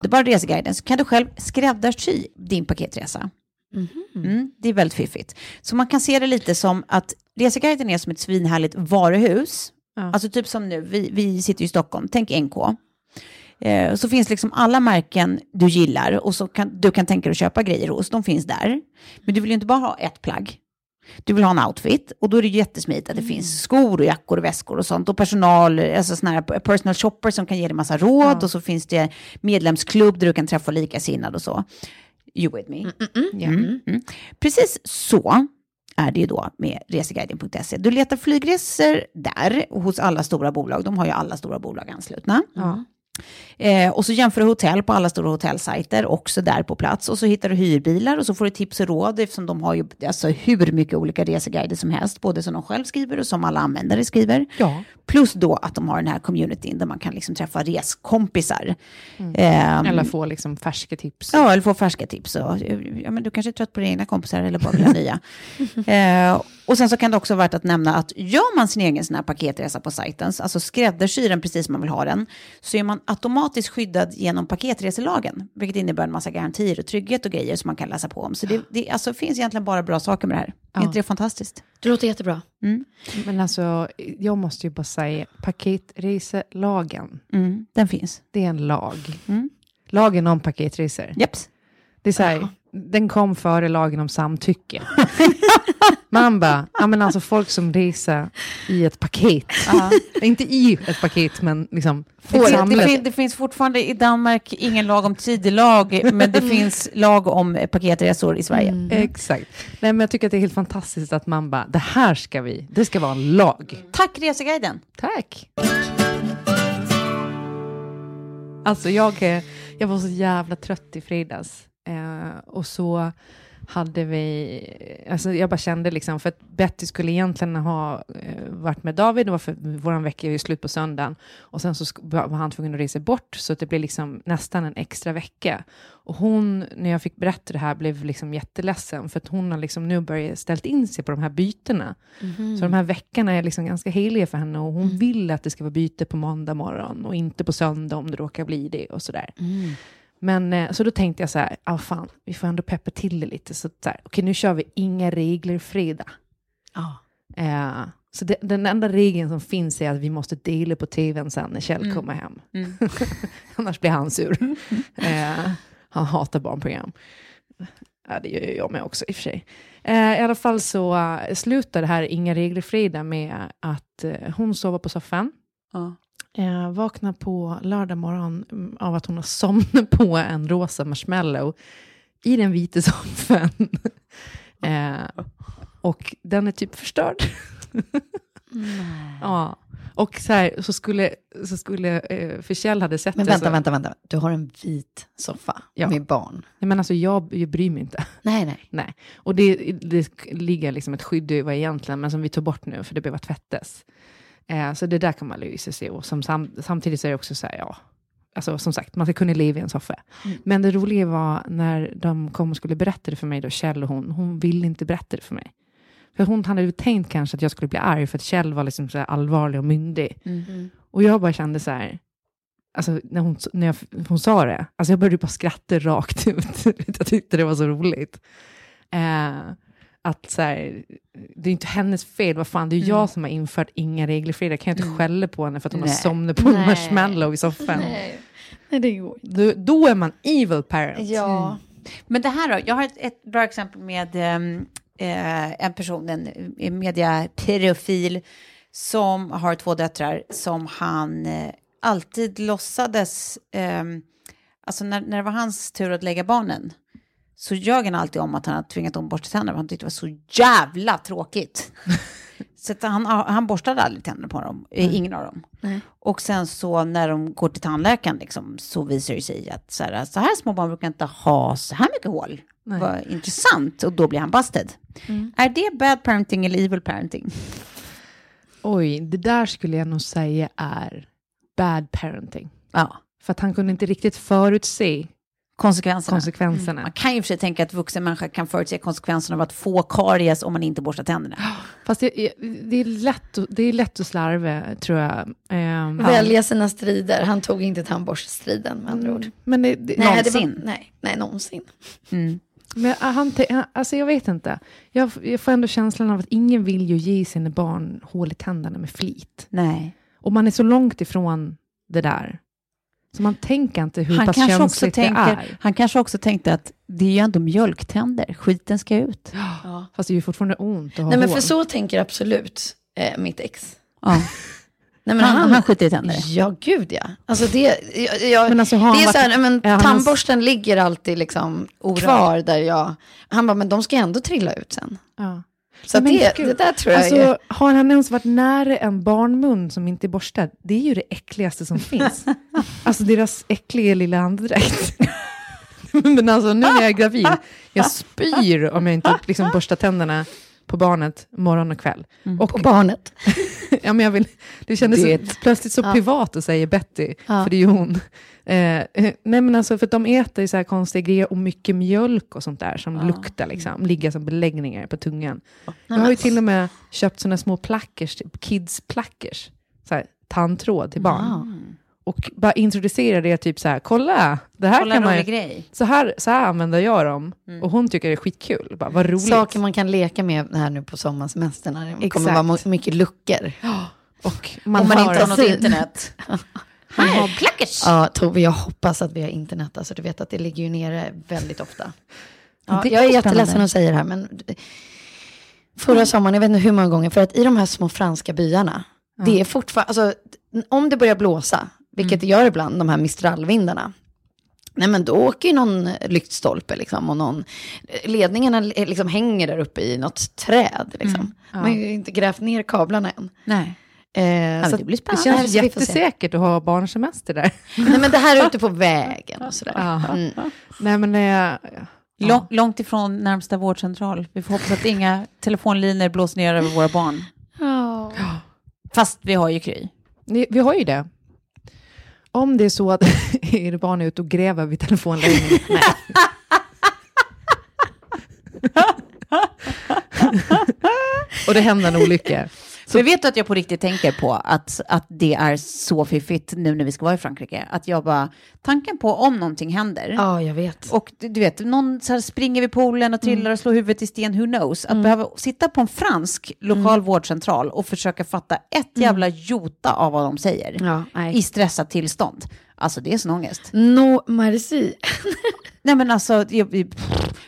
Det är bara Reseguiden så kan du själv skräddarsy din paketresa. Mm, det är väldigt fiffigt. Så man kan se det lite som att Reseguiden är som ett svinhärligt varuhus. Ja. Alltså typ som nu, vi, vi sitter i Stockholm, tänk NK. Eh, så finns liksom alla märken du gillar och så kan, du kan tänka dig att köpa grejer hos, de finns där. Men du vill ju inte bara ha ett plagg. Du vill ha en outfit och då är det jättesmidigt att det finns skor och jackor och väskor och sånt och personal, alltså sådana här personal shopper som kan ge dig massa råd och så finns det medlemsklubb där du kan träffa likasinnade och så. You with me? Ja. Mm, mm. Precis så är det ju då med reseguiden.se. Du letar flygresor där hos alla stora bolag. De har ju alla stora bolag anslutna. Ja. Eh, och så jämför du hotell på alla stora hotellsajter, också där på plats. Och så hittar du hyrbilar och så får du tips och råd eftersom de har ju alltså, hur mycket olika reseguider som helst, både som de själv skriver och som alla användare skriver. Ja. Plus då att de har den här communityn där man kan liksom träffa reskompisar. Ehm, Eller få liksom färska tips. Ja, eller få färska tips. Och, ja, men du kanske är trött på dina egna kompisar eller bara vill ha *laughs* nya. eh, och sen så kan det också vara värt att nämna att gör man sin egen sån här paketresa på sajten, alltså skräddarsyr den precis som man vill ha den, så är man automatiskt skyddad genom paketreselagen, vilket innebär en massa garantier och trygghet och grejer som man kan läsa på om. Så det, det alltså, finns egentligen bara bra saker med det här. Är inte det fantastiskt? Det låter jättebra. Men alltså, jag måste ju bara säga, paketreselagen, Mm, den finns. det är en lag. Mm. Lagen om paketresor. Jeps. Det är så här, den kom före lagen om samtycke. *laughs* Man bara, ja men alltså folk som reser i ett paket. Inte i ett paket, men liksom Det, fin- det, fin- det finns fortfarande i Danmark ingen lag om tidelag, men det *laughs* finns lag om paketresor i Sverige. Exakt. Nej, men jag tycker att det är helt fantastiskt att man bara, det här ska vi, det ska vara en lag. Tack Reseguiden! Tack. Alltså jag, eh, jag var så jävla trött i fredags. Eh, och så hade vi, alltså jag bara kände liksom, för att Betty skulle egentligen ha eh, varit med David, det var för vår vecka är ju slut på söndagen, och sen så var han tvungen att resa bort, så det blev liksom nästan en extra vecka. Och hon, när jag fick berätta det här, blev liksom jätteledsen, för att hon har liksom nu börjat ställt in sig på de här bytena. Så de här veckorna är liksom ganska heliga för henne, och hon vill att det ska vara byte på måndag morgon, och inte på söndag om det råkar bli det, och sådär. Men eh, så då tänkte jag så här, ah, fan, vi får ändå peppa till det lite. Så, så här, okej, nu kör vi inga regler fredag. Ja. Eh, så det, den enda regeln som finns är att vi måste dela på tvn sen när Kjell kommer hem. *laughs* Annars blir han sur. eh, han hatar barnprogram. Ja, det gör jag med också i och för sig. Eh, I alla fall så uh, slutar det här Inga regler fredag med att eh, hon sover på soffan. Eh, vaknar på lördag morgon mm, av att hon har somnat på en rosa marshmallow i den vita soffan. *laughs* eh, och den är typ förstörd. ja. Och så, här, så skulle, så skulle eh, för Kjell hade sett Men det. vänta, så, vänta, vänta. Du har en vit soffa Ja. med barn. Nej, men alltså jag, jag bryr mig inte. Nej, nej. Nej. Och det, det ligger liksom ett skydd över egentligen, men som vi tog bort nu, för det behöver tvättas. Eh, så det där kan man lösa sig. Och som sam, samtidigt så är det också så här, ja, alltså som sagt, man ska kunna leva i en soffa. Men det roliga var när de kom och skulle berätta det för mig, då Kjell och hon, hon ville inte berätta det för mig. För hon hade ju tänkt kanske att jag skulle bli arg, för att Kjell var liksom så här allvarlig och myndig. Och jag bara kände så här, alltså när hon, när jag, hon sa det, alltså jag började bara skratta rakt ut. *laughs* jag tyckte det var så roligt. Eh, att så här, det är inte hennes fel, vad fan, det är ju jag som har infört inga regler för det. Jag kan ju inte skälla på henne för att hon har Nej. somnat på en marshmallow i soffan. Nej. Nej, det går inte. Då, då är man evil parent. Ja. Men det här då, jag har ett, ett bra exempel med ehm, eh, en person, en eh, mediaprofil som har två döttrar som han eh, alltid låtsades, ehm, alltså när, när det var hans tur att lägga barnen så ljög han alltid om att han hade tvingat dem borsta tänderna, för han tyckte det var så jävla tråkigt. *laughs* så han, han borstade aldrig tänderna på dem, eh, ingen av dem. Nej. Och sen så när de går till tandläkaren liksom, så visar det sig att så här, så här små barn brukar inte ha så här mycket hål. Nej. Vad intressant. Och då blir han busted. Är det bad parenting eller evil parenting? Oj, det där skulle jag nog säga är bad parenting. Ja, För att han kunde inte riktigt förutse konsekvenserna. konsekvenserna. Man kan ju för sig tänka att vuxen människa kan förutse konsekvenserna av att få karies om man inte borstar tänderna. *gasps* Fast det, det, är lätt, att- det är lätt att slarva, tror jag. Ehm, Välja sina strider. Han tog inte tandborststriden med andra ord. Men, det, det, Nej, det Någonsin. var, nej, nej, någonsin. Mm. men han, te- han- alltså jag vet inte. Jag, jag får ändå känslan av att ingen vill ju ge sina barn hål i tänderna med flit. Nej. Och man är så långt ifrån det där. Så man tänker inte hur Han pass kanske, också känsligt det tänker, är. han kanske också tänkte att det är ju ändå mjölktänder, skiten ska ut. Ja. Fast det är ju fortfarande ont att ha Nej, men för så tänker absolut eh, mitt ex. Ja. *laughs* Nej, men Han, han skiter i tänder. Ja, gud ja. Alltså det, jag, jag, Men alltså, har han det är varit- så här, men är han tandborsten ligger alltid liksom kvar där jag... Han bara, men de ska ändå trilla ut sen. Ja. Så Men det, det där tror jag Alltså, är... har han ens varit nära en barnmun som inte är borstad? Det är ju det äckligaste som *laughs* finns. Alltså deras äckliga lilla andedräkt. *laughs* Men alltså nu när jag är gravid, jag spyr om jag inte liksom borstar tänderna på barnet morgon och kväll. Och, På barnet. *laughs* ja, men jag vill, det kändes så, Det- plötsligt så Ja. privat att säga Betty, Ja. för det är ju hon. Eh, *laughs* nej men alltså för att de äter så här konstiga grejer och mycket mjölk och sånt där som luktar liksom, ligger som beläggningar på tungan. Jag har ju till och med köpt såna små plackers, typ kids plackers, så här, tandtråd till barn. Och bara introducera det typ så här, kolla, det här Kolla kan man grej. så här, så här använder jag dem. Och hon tycker det är skitkul, bara, vad roligt. Saker man kan leka med här nu på sommarsemestern. Det kommer vara mycket luckor. *gasps* och man, Om man har, inte har något Fantasi. *laughs* man har Plackers! Ja, Tove, jag hoppas att vi har internet. Alltså, du vet att det ligger ju nere väldigt ofta. Ja, är jag är jätteledsen att säga det här, men förra sommaren, jag vet inte hur många gånger, för att i de här små franska byarna, det är fortfarande, alltså om det börjar blåsa, vilket det gör ibland, de här mistralvindarna, Nej men då åker ju någon lyktstolpe liksom och någon, ledningarna liksom hänger där uppe i något träd liksom. Man har ju inte grävt ner kablarna än. Nej. Eh, så det blir det spännande. känns vi får se. jättesäkert att ha barnsemester där. Nej men det här är *laughs* ute på vägen och sådär. Ja. Mm. Nej men eh, Lång, långt ifrån närmsta vårdcentral. Vi får hoppas att inga telefonlinjer blåser ner över våra barn. Fast vi har ju Kry. Ni- Vi har ju det. Om det är så att *laughs* er barn är ute och gräver vid telefonledningen. *laughs* Nej. och det händer en olycka. Så vet du att jag på riktigt tänker på att, att det är så fiffigt nu när vi ska vara i Frankrike. Att jag bara, tanken på om någonting händer. Ja, jag vet. Och du, du vet, någon så springer vid poolen och trillar och slår huvudet i sten, who knows? Att behöva sitta på en fransk lokal vårdcentral och försöka fatta ett jävla jota av vad de säger. Ja. I stressat tillstånd. Alltså det är sån ångest. No merci. *laughs* Nej men alltså, jag-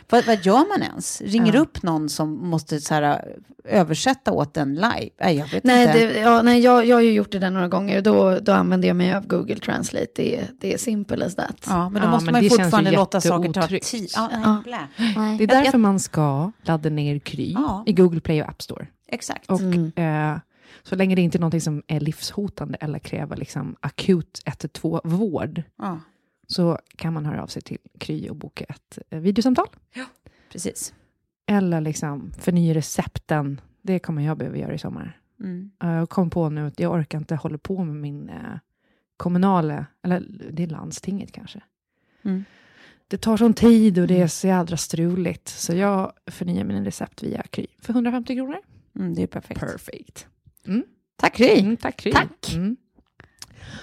vad, vad gör man ens? Ringer upp någon som måste så här, översätta åt en live? Nej, jag vet Nej, inte. det, ja, nej jag, jag har ju gjort det där några gånger. Då, då använder jag mig av Google Translate. Det, är- det är simple as that. Ja, men då Ja, måste men man ju fortfarande låta saker ta tid. Ja, nej, Ja. Det är därför man ska ladda ner Kry Ja. i Google Play och App Store. Exakt. Och eh, så länge det inte är någonting som är livshotande eller kräver liksom akut 112-vård Ja, så kan man höra av sig till Kry och boka ett eh, videosamtal. precis. Eller liksom förnya recepten. Det kommer jag behöva göra i sommar. Mm. Jag kom på nu att jag orkar inte hålla på med min eh, kommunala, eller det är landstinget kanske. Mm. Det tar sån tid och det är så jädra struligt. Så jag förnyar mina recept via Kry för 150 kronor. Mm, det är perfekt. Perfect. Tack Kry. Mm, tack Kry. Tack.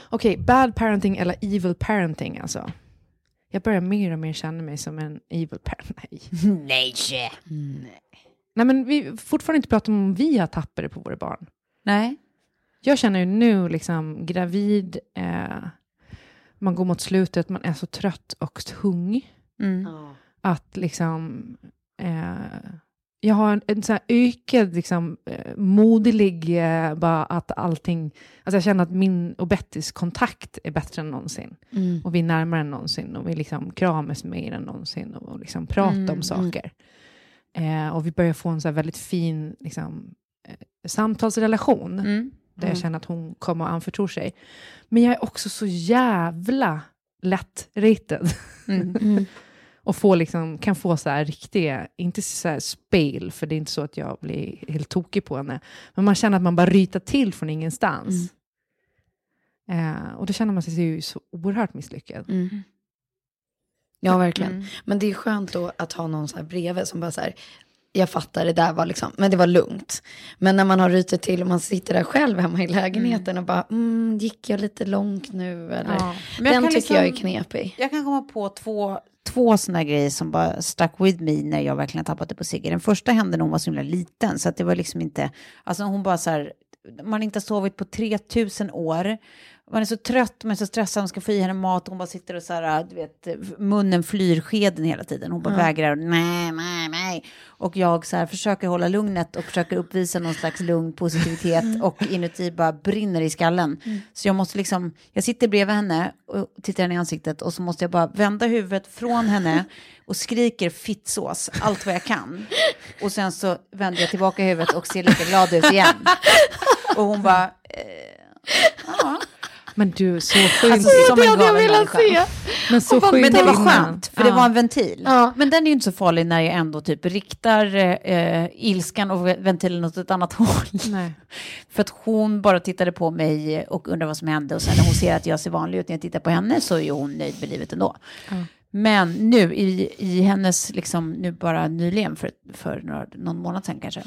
Okej, bad parenting eller evil parenting alltså. Jag börjar mer och mer känna mig som en evil parent. *laughs* Nej. Nej. Nej, men vi fortfarande inte pratat om vi har tappat det på våra barn. Nej. Jag känner ju nu, liksom, gravid, eh, man går mot slutet, man är så trött och tung. Mm. Att liksom... Eh, jag har en, en sån här ökad, liksom, eh, moderlig, eh, bara att allting... Alltså jag känner att min och Bettys kontakt är bättre än någonsin. Mm. Och vi är närmare än någonsin. Och vi liksom kramas mer än någonsin. Och, och liksom pratar Mm, om saker. Eh, och vi börjar få en så väldigt fin liksom, eh, samtalsrelation. Mm. Där jag känner att hon kommer att anförtro sig. Men jag är också så jävla lättritad. Mm. *laughs* och få liksom, kan få så här riktiga, inte så här spel, för det är inte så att jag blir helt tokig på henne. Men man känner att man bara ryter till från ingenstans. Eh, och då känner man sig ju så oerhört misslyckad. Mm. Ja, verkligen. Mm. Men det är skönt då att ha någon så här bredvid som bara så här, jag fattar, det där var liksom, men det var lugnt. Men när man har rytit till och man sitter där själv hemma i lägenheten och bara, mm, gick jag lite långt nu? Eller? Ja. Den tycker jag är liksom- knepig. Jag kan komma på två, två sådana grejer som bara stuck with me när jag verkligen tappade på Sigge. Den första hände när hon var så himla liten, så att det var liksom inte, alltså hon bara så här, man har inte sovit på 3000 år. Man är så trött, man är så stressad, man ska få i henne mat och hon bara sitter och så här, du vet, munnen flyr skeden hela tiden. Hon bara vägrar, nej, nej, nej. Och jag så här försöker hålla lugnet och försöker uppvisa någon slags lugn positivitet och inuti bara brinner i skallen. Så jag måste liksom, jag sitter bredvid henne och tittar henne i ansiktet och så måste jag bara vända huvudet från henne och skriker fittsås allt vad jag kan. Och sen så vänder jag tillbaka huvudet och ser lite glad ut igen. Och hon bara, eh, ja. Men du, så sjukt. Alltså, som en galen människa. men så Men sjukt det var skönt, för det Ja. var en ventil. Ja. Men den är ju inte så farlig när jag ändå typ riktar eh, ilskan och ventilen åt ett annat *laughs* håll. Nej. För att hon bara tittade på mig och undrade vad som hände och sen när hon ser att jag ser vanlig ut när jag tittar på henne så är hon nöjd med livet ändå. Men nu i, i hennes, liksom, nu bara nyligen för, för några, någon månad sedan kanske.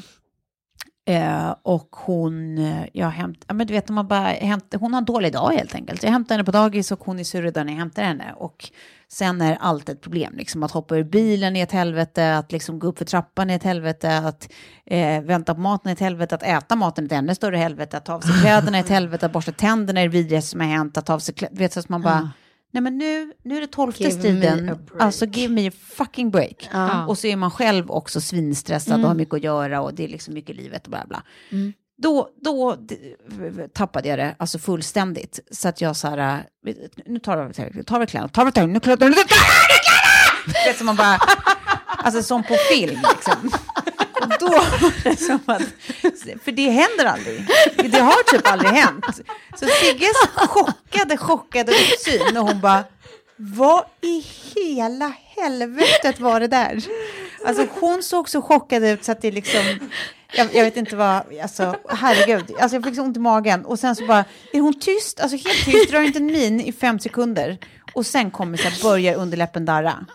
Eh, och hon, eh, jag hämt, ja, men du vet, man bara hämt, hon har en dålig dag helt enkelt. Jag hämtar henne på dagis och hon är sur när jag hämtar henne. Och sen är allt ett problem, liksom att hoppa ur bilen är ett helvete, att liksom gå upp för trappan är ett helvete, att eh, vänta på maten är ett helvete, att äta maten är ett ännu större helvete, att ta av sig kläderna är ett helvete, att borsta tänderna är det vidrigaste som har hänt, att ta av sig kläderna, vet så att man bara, nej men nu, nu är det tolfte striden, alltså give me a fucking break. Ja. Och så är man själv också svinstressad och har mycket att göra och det är liksom mycket i livet och bla bla. Då, då d- tappade jag det alltså fullständigt. Så att jag så här, äh, nu tar vi tar vi kläderna, tar vi kläderna, nu tar vi kläderna, nu tar vi kläderna! Vet som man bara, alltså som på film liksom. Då var det som att, för det händer aldrig. Det har typ aldrig hänt. Så Sigges chockade, chockade uppsyn och hon bara, vad i hela helvetet var det där? Alltså hon såg så chockad ut så att det liksom, jag, jag vet inte vad, alltså herregud, alltså jag fick så ont i magen och sen så bara, är hon tyst, alltså helt tyst, drar inte en min i fem sekunder och sen kommer så här, börjar underläppen darra.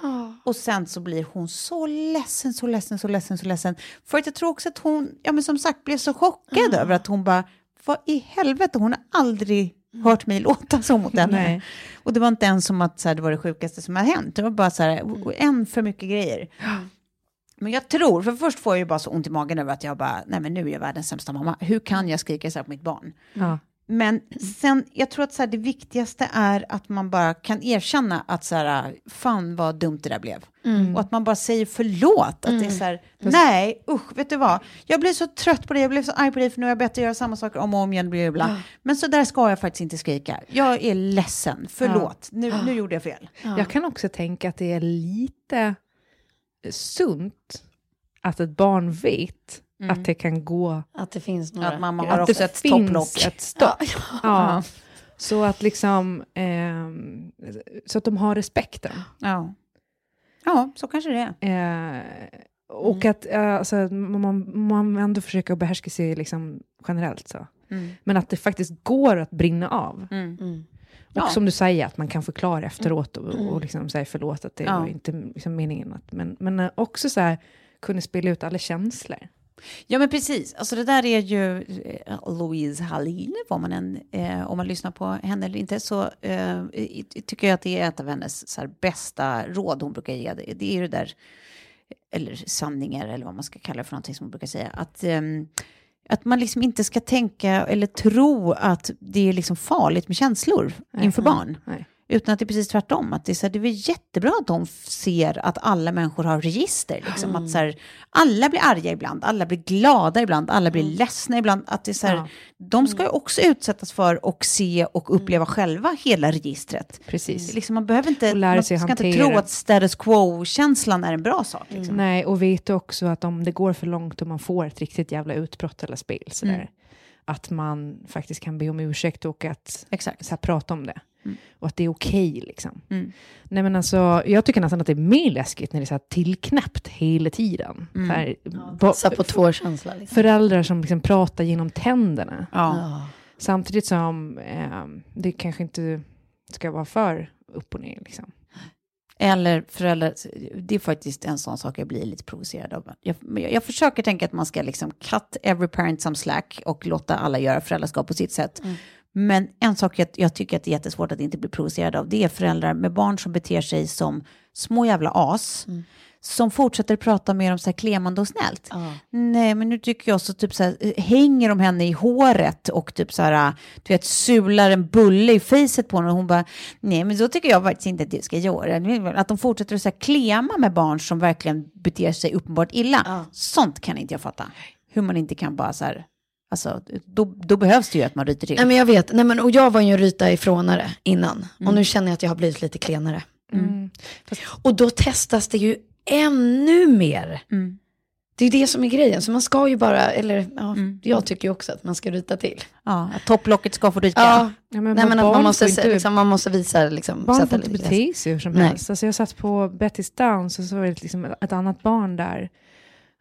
Och sen så blir hon så ledsen, så ledsen, så ledsen, så ledsen. För att jag tror också att hon, ja men som sagt, blev så chockad över att hon bara, vad i helvete, hon har aldrig hört mig låta så mot henne. Och det var inte ens som att så här, det var det sjukaste som hade hänt, det var bara så här, en för mycket grejer. Men jag tror, för först får jag ju bara så ont i magen över att jag bara, nej men nu är jag världens sämsta mamma. Hur kan jag skrika så här på mitt barn? Ja. Men sen, jag tror att så här, det viktigaste är att man bara kan erkänna att så här, fan vad dumt det där blev. Och att man bara säger förlåt. Att det är så här, nej, usch, vet du vad? Jag blir så trött på det, jag blev så arg på dig för nu har jag bett att göra samma saker om och om igen. Bla, bla, bla. Men så där ska jag faktiskt inte skrika. Jag är ledsen, förlåt. Nu, nu gjorde jag fel. Jag kan också tänka att det är lite sunt att ett barn vet att det kan gå... Att det finns några... Att mamma har att också det ett finns ett stopp. *laughs* Ja. Så att liksom... ehm, så att de har respekten. Ja. ja, så kanske det är. Eh, och att eh, alltså, man, man ändå försöker behärska sig liksom generellt. Så. Mm. Men att det faktiskt går att brinna av. Mm. Mm. Och Ja. som du säger, att man kan förklara efteråt och, och liksom säga förlåt, att det Ja. var inte liksom meningen. Att, men, men eh, också så här, kunna spela ut alla känslor. Ja, men precis. Alltså det där är ju eh, Louise Hallin, vad man än, eh, om man lyssnar på henne eller inte, så eh, tycker jag att det är ett av hennes så här, bästa råd hon brukar ge. Det, det är ju det där, eller sanningar eller vad man ska kalla det för någonting som man brukar säga, att, ehm, att man liksom inte ska tänka eller tro att det är liksom farligt med känslor inför barn. Nej. Utan att det är precis tvärtom. Att det, är så här, det är jättebra att de ser att alla människor har register. Liksom. Att så här, alla blir arga ibland, alla blir glada ibland, alla blir ledsna ibland. Att det är så här, Ja. De ska ju också utsättas för och se och uppleva själva hela registret. Precis. Liksom, man behöver inte, man ska inte hantera. tro att status quo-känslan är en bra sak. Liksom. Nej, och vet också att om det går för långt och man får ett riktigt jävla utbrott eller spel, sådär, Mm. att man faktiskt kan be om ursäkt och att Exakt. så prata om det. Mm. Och att det är okej. liksom. Mm. Nej, men alltså, jag tycker nästan att det är mer läskigt när det är så här tillknäppt hela tiden. Mm. Här, Så på två-känsla. Liksom. föräldrar som liksom pratar genom tänderna. Ja. Ja. Samtidigt som eh, det kanske inte ska vara för upp och ner. Liksom. Eller föräldrar, det är faktiskt en sån sak jag blir lite provocerad av. Jag, jag, jag försöker tänka att man ska liksom cut every parent some slack och låta alla göra föräldraskap på sitt sätt. Men en sak jag, jag tycker att det är jättesvårt att inte bli provocerad av, det är föräldrar med barn som beter sig som små jävla as. Som fortsätter prata med dem så här klemande och snällt. Nej, men nu tycker jag så typ så här, hänger de henne i håret och typ så här, du vet, sular en bulle i facet på henne och hon bara, nej men så tycker jag faktiskt inte att du ska göra. Att de fortsätter att så här, klema med barn som verkligen beter sig uppenbart illa. Sånt kan inte jag fatta. Hur man inte kan bara så här, alltså, då, då behövs det ju att man ryter till. Nej men jag vet, Nej, men, och jag var ju en ryta ifrånare innan. Och nu känner jag att jag har blivit lite klenare. Mm. Och då testas det ju ännu mer. Mm. Det är ju det som är grejen. Så man ska ju bara, eller ja, Mm. jag tycker ju också att man ska ryta till. Ja, att topplocket ska få ryka. Ja, Ja, men Nej, men att man, måste, inte- liksom, man måste visa, liksom, Barn får inte bete sig hur som Nej. helst. Alltså jag satt på Betty's Downs och så var det liksom ett annat barn där.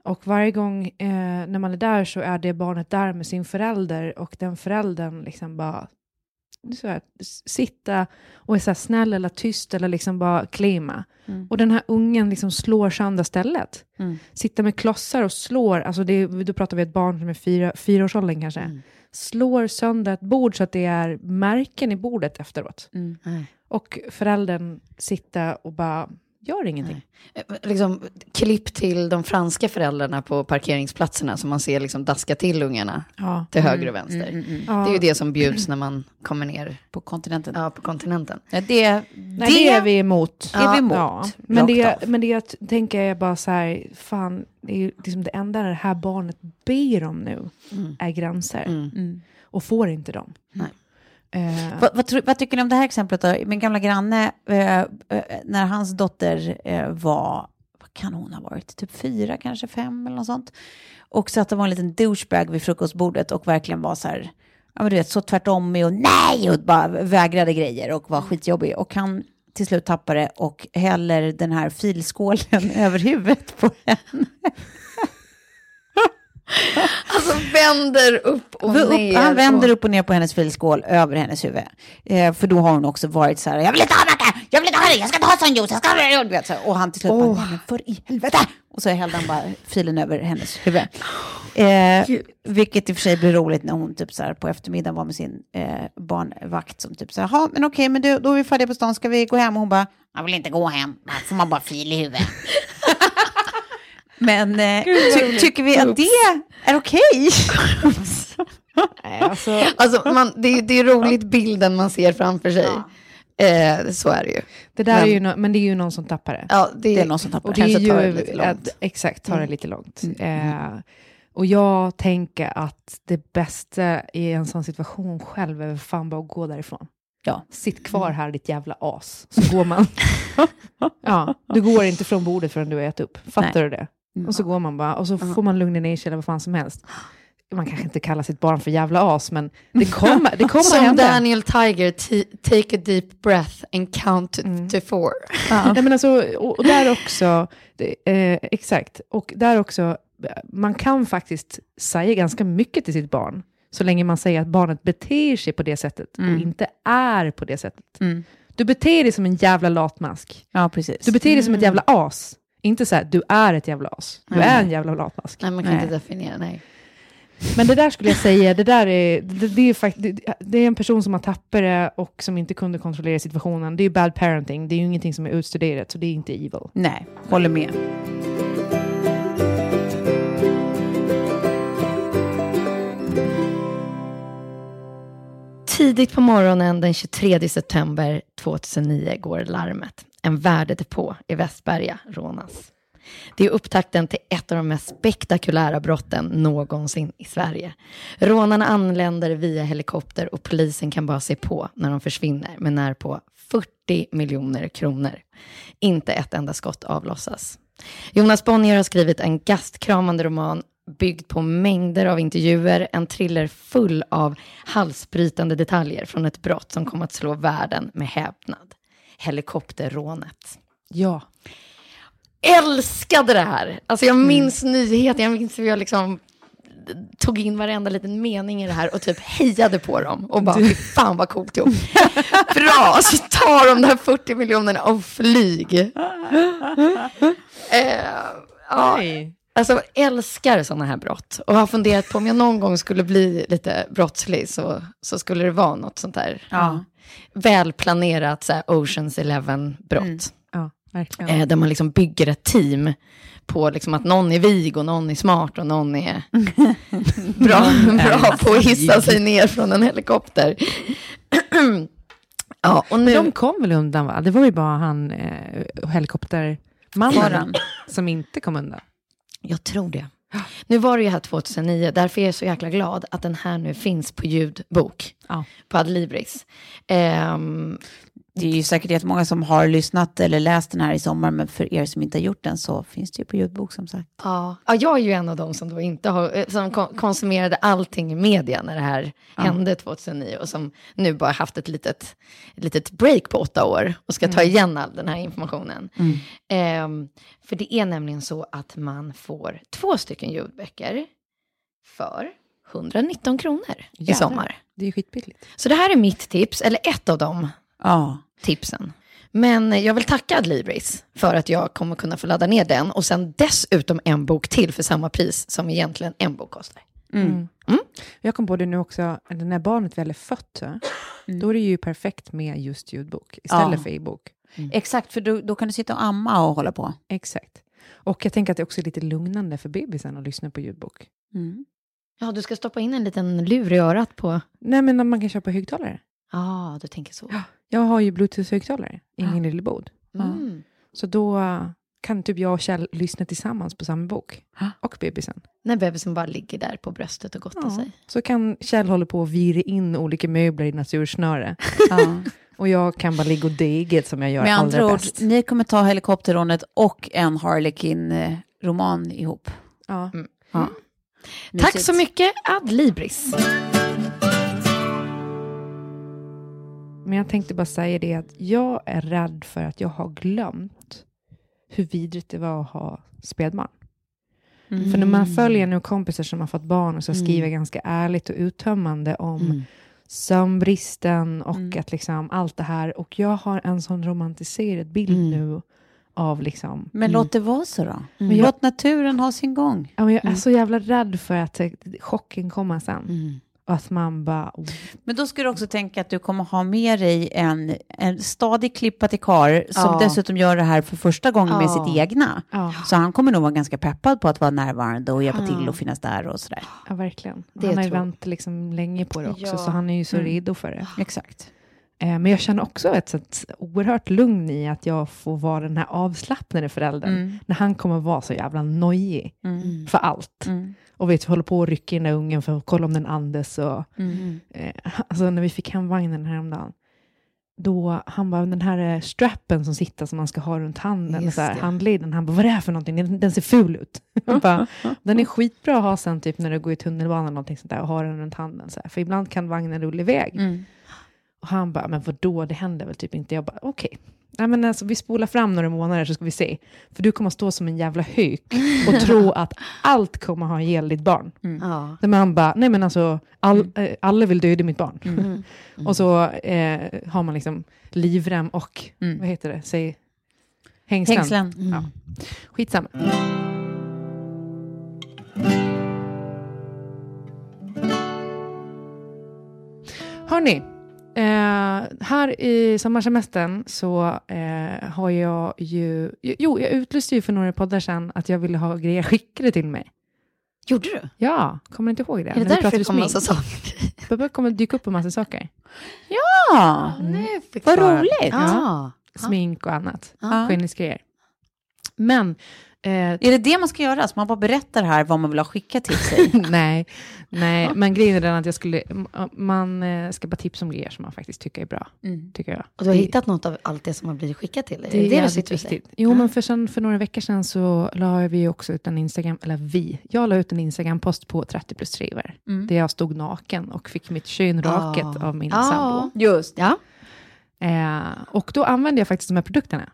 Och varje gång eh, när man är där så är det barnet där med sin förälder och den föräldern liksom bara så här, sitta och är så här snäll eller tyst eller liksom bara klima. Mm. Och den här ungen liksom slår sönder stället. Mm. Sitter med klossar och slår, alltså det, då pratar vi ett barn som är fyra, fyraårsåldern kanske. Mm. Slår sönder ett bord så att det är märken i bordet efteråt. Mm. Och föräldern sitta och bara gör ingenting. Eh, Liksom, klipp till de franska föräldrarna på parkeringsplatserna som man ser liksom daska till ungarna Ja. till höger och vänster. Mm, mm, mm. Ja. Det är ju det som bjuds när man kommer ner På kontinenten. ja, på kontinenten. Ja, det, Nej, det är vi emot. är vi emot. Ja. Men, det, men det jag tänker är bara så här, fan, det är ju liksom det enda det här barnet ber om nu är gränser. Mm. Och får inte dem. Nej. Eh, Vad, vad, vad tycker ni om det här exemplet då? Min gamla granne, eh, eh, när hans dotter eh, var, vad kan hon ha varit, typ fyra, kanske fem eller något sånt. Och så att det var en liten douchebag vid frukostbordet och verkligen var så här, ja men du vet, så tvärtom med och nej och bara vägrade grejer och var skitjobbig. Och han till slut tappar det och häller den här filskålen *laughs* över huvudet på henne. *laughs* Alltså vänder upp och upp, ner. han vänder upp och ner på hennes filskål över hennes huvud. Eh, för då har hon också varit så här, jag vill inte ha macka, jag vill inte ha det, jag ska inte ha sån juice, jag ska ha det. Så. Och han till slut bara, nej men för i helvete. Och så hällde han bara filen över hennes huvud. Eh, vilket i och för sig blir roligt när hon typ så här på eftermiddagen var med sin eh, barnvakt som typ så här, "Ja, men okej, men du, då är vi färdiga på stan, ska vi gå hem? Och hon bara, jag vill inte gå hem, här får man bara fil i huvudet. *laughs* men eh, ty- tycker vi att det är okej? nej, alltså, *laughs* Alltså, man, det, är- det är roligt bilden man ser framför sig. Eh, så är det ju. det där Men- är ju no, men det är ju någon som tappar det. Ja, det, Det är någon som tappar Och det. är Kanske tar det lite långt. att, exakt, tar det lite långt. Eh, och jag tänker att det bästa i en sån situation själv är fan bara att gå därifrån. Ja. Sitt kvar här ditt jävla as, så går man. *laughs* ja, du går inte från bordet förrän du har ätit upp. Fattar du det? Och så går man bara, och så får man lugna ner sig eller vad fan som helst. Man kanske inte kallar sitt barn för jävla as, men det kommer, det kommer att Som hända. Daniel Tiger, take a deep breath and count to, to four. Nej, men alltså, och, och där också, det, eh, exakt, och där också, man kan faktiskt säga ganska mycket till sitt barn, så länge man säger att barnet beter sig på det sättet och inte är på det sättet. Mm. Du beter dig som en jävla latmask. Ja, precis. Du beter dig som ett jävla as. Inte så här, du är ett jävla as. Du nej. är en jävla latmask. Nej, man kan nej. inte definiera, nej. Men det där skulle jag säga, det där är, det, det är, fakt det, det, är en person som har tappat det och som inte kunde kontrollera situationen. Det är ju bad parenting, det är ju ingenting som är utstuderat, så det är inte evil. Nej, håller med. Tidigt på morgonen den 23 september 2009 går larmet. En värdedepå i Västberga rånas. Det är upptakten till ett av de mest spektakulära brotten någonsin i Sverige. Rånarna anländer via helikopter och polisen kan bara se på när de försvinner med närpå 40 miljoner kronor. Inte ett enda skott avlossas. Jonas Bonnier har skrivit en gastkramande roman byggd på mängder av intervjuer, en thriller full av halsbrytande detaljer från ett brott som kom att slå världen med häpnad. Helikopterrånet. Ja. Älskade det här! Alltså jag minns nyheten, jag minns hur jag liksom tog in varenda liten mening i det här och typ hejade på dem och bara, fy fan vad coolt gjort. *laughs* Bra, så tar de de här 40 miljonerna och flyg. *laughs* Eh, ja, alltså älskar sådana här brott och har funderat på om jag någon gång skulle bli lite brottslig så, så skulle det vara något sånt där Ja. välplanerat så här Oceans Eleven-brott. Ja, verkligen. Eh, där man liksom bygger ett team på liksom att någon är vig och någon är smart och någon är *laughs* bra, bra på att hissa sig ner från en helikopter. *clears throat* ja, och nu... De kom väl undan, va? Det var ju bara han, eh, helikoptermannen, som inte kom undan. Jag tror det. Nu var det ju här 2009, därför är jag så jäkla glad att den här nu finns på ljudbok Ja. på Adlibris. Ehm, Det är ju säkert jättemånga som har lyssnat eller läst den här i sommar, men för er som inte har gjort den så finns det ju på ljudbok som sagt. Ja. ja, jag är ju en av dem som då inte har, eh, som kon- konsumerade allting i media när det här hände 2009 och som nu bara haft ett litet, ett litet break på åtta år och ska ta igen all den här informationen. Ehm, för det är nämligen så att man får två stycken ljudböcker för 119 kronor i Jävlar. sommar. Det är ju skitbilligt. Så det här är mitt tips, eller ett av de Ja. Tipsen. Men jag vill tacka Adlibris för att jag kommer kunna få ladda ner den och sen dessutom en bok till för samma pris som egentligen en bok kostar. Mm. Jag kom på det nu också, när barnet väl är fött, så, då är det ju perfekt med just ljudbok istället Ja. för e-bok. Exakt, för då, då kan du sitta och amma och hålla på. Exakt. Och jag tänker att det också är lite lugnande för bebisen att lyssna på ljudbok. Mm. Ja, du ska stoppa in en liten lur i örat på... Nej, men man kan köpa högtalare. Ja, du tänker så. Jag har ju bluetooth-högtalare i min lilla bod. Mm. Så då kan typ jag och Kjell lyssna tillsammans på samma bok. Ja. Och bebisen. När bebisen bara ligger där på bröstet och gottar sig. Så kan Kjell hålla på och vira in olika möbler i natursnöre. *laughs* Och jag kan bara ligga och deget som jag gör Med allra andra ord, bäst. ni kommer ta helikopterrånet och en Harlequin-roman ihop. Ja. Ja. Tack så mycket, Adlibris. Men jag tänkte bara säga det att jag är rädd för att jag har glömt hur vidrigt det var att ha spädbarn. Mm. För när man följer nu kompisar som har fått barn och så skriver ganska ärligt och uttömmande om Mm. sömnbristen och Mm. att liksom allt det här. Och jag har en sån romantiserad bild Mm. nu av liksom... Men låt det vara så då. Men jag- Låt naturen ha sin gång. Ja, men jag är Mm. så jävla rädd för att eh, chocken kommer sen. Att man bara... oh, Men då ska du också tänka att du kommer ha med dig en, en stadig klippa till kar som Ja. dessutom gör det här för första gången med Ja. sitt egna. Ja, Så han kommer nog vara ganska peppad på att vara närvarande och hjälpa till och finnas där och sådär. ja, verkligen. Det han har ju väntat liksom länge på det också, så han är ju så Mm. redo för det. Exakt. Eh, Men jag känner också ett sånt oerhört lugn i att jag får vara den här avslappnade föräldern. Mm. När han kommer vara så jävla nojig Mm. för allt. Mm. Och vet, vi håller på att rycka in den ungen för att kolla om den andas. Och, Mm. eh, *laughs* alltså när vi fick hem vagnen häromdagen, då han bara, den här eh, strappen som sitter som man ska ha runt handen, så här, det. handleden, han bara, vad är det här för någonting? Den, den ser ful ut. *laughs* Bara, den är skitbra att ha sen typ när du går i tunnelbanan eller någonting sånt där och ha den runt handen. Så här. För ibland kan vagnen rulla iväg. Mm. Och han bara, men vadå, det händer väl typ inte. Jag bara, okej. Nej, men alltså, vi spolar fram några månader så ska vi se. För du kommer stå som en jävla hök och tro *laughs* att allt kommer ha ihjäl ditt barn. Ja. Där man bara, nej men alltså, all, eh, alla vill döda mitt barn. Mm. *laughs* och så eh, har man liksom livrem och, Mm. vad heter det, säg hängslen. Hängslen. Ja. Skitsamma. Hörni, eh, här i sommarsemestern så eh, har jag ju... Jo, jag utlyste ju för några poddar sedan att jag ville ha grejer skickade till mig. Gjorde du? Ja, kommer du inte ihåg det? Är det När därför det kommer en smink. säsong? Peppe kommer dyka upp på massa saker. Ja, Nu fick vad roligt. Ja. Smink och annat. Ja. Skönhetsgrejer. Men, eh, Är det det man ska göra? Så man bara berättar här vad man vill ha skickat till sig? *laughs* nej, nej, men grejen är den att jag skulle, man eh, ska bara tipsa om grejer som man faktiskt tycker är bra. Mm. Tycker jag. Och du har Det- hittat något av allt det som har blivit skickat till dig? Det är, det du sitter viktigt. Jo, men för, sen, för några veckor sedan så la vi också ut en Instagram, eller vi, jag la ut en Instagram-post på 30 plus triver, Mm. där jag stod naken och fick mitt kön raket Ah. av min Ja. sambo. Just. Ja. Eh, och då använde jag faktiskt de här produkterna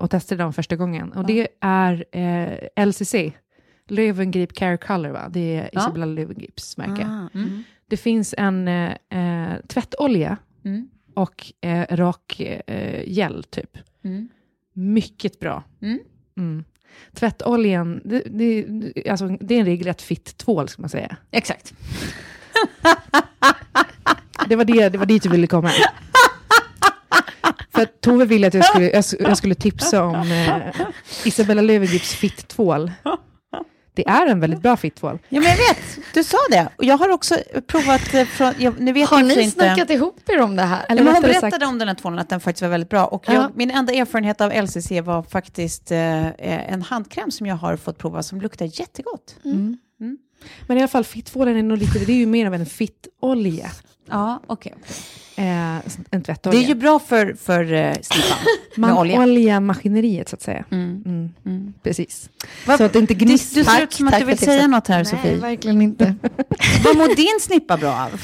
och testade dem första gången. Och det är eh, LCC, Löwengrip Care Color, va? det är Ja. Isabella Löwengrips märke. Ah, mm. Det finns en eh, eh, tvättolja Mm. och eh, rak eh, gel, typ. Mm. Mycket bra. Mm. Mm. Tvättoljan, det, det, alltså, det är en regelrätt fitt tvål, ska man säga. Exakt. Det var, det, det var dit du ville komma. *laughs* För att Tove ville att jag skulle, jag, jag skulle tipsa om eh, *laughs* Isabella Löwengrips fitt-tvål. Det är en väldigt bra fitt-tvål. Ja, men jag vet. Du sa det. Och jag har också provat eh, från... Jag, nu vet Har jag ni inte... snackat ihop er om det här? Ja, men hon rättare berättade sagt- om den här tvålen, att den faktiskt var väldigt bra. Och jag, Ja. min enda erfarenhet av LCC var faktiskt eh, eh, en handkräm som jag har fått prova som luktar jättegott. Men i alla fall, fitt-tvålen är nog lite, det är ju mer av en fitt-olja. Ja, okej. Eh, en Det är ju bra för, för uh, snippan med Man olja. oljar maskineriet, så att säga. Mm. Mm. Mm. Precis. Vad- Så att det inte Du, du gnisslar. ser ut som att du vill säga tipset. något här, Nej, Sofie. verkligen inte. *laughs* Vad mår din snippa bra av?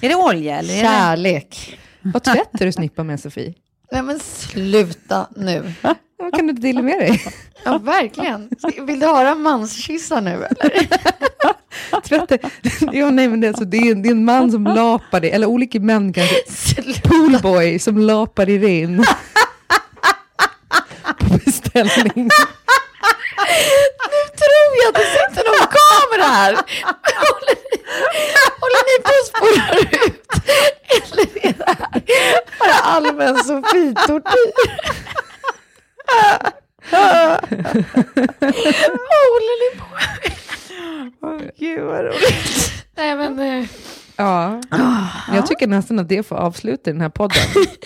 Är det olja eller? Är det... Kärlek. Vad tvättar du snippa med, Sofie? Nej men sluta nu. *laughs* Vad kan du inte dela med dig? *laughs* Ja, verkligen. Vill du höra manskyssar nu eller? *laughs* Tvätta. Ja, nej, men det, är alltså, det, är, en- det är en man som lapar dig, eller olika män kanske. Poolboy som lapar i ren. På beställning. Nu tror jag att det sitter någon kamera här. Håller ni, på att spola ut? Eller är det här bara allmän Sofie-tortyr? Vad håller ni på med? Gud vad roligt. Nej men, eh, Ja, jag tycker nästan att det får avsluta den här podden.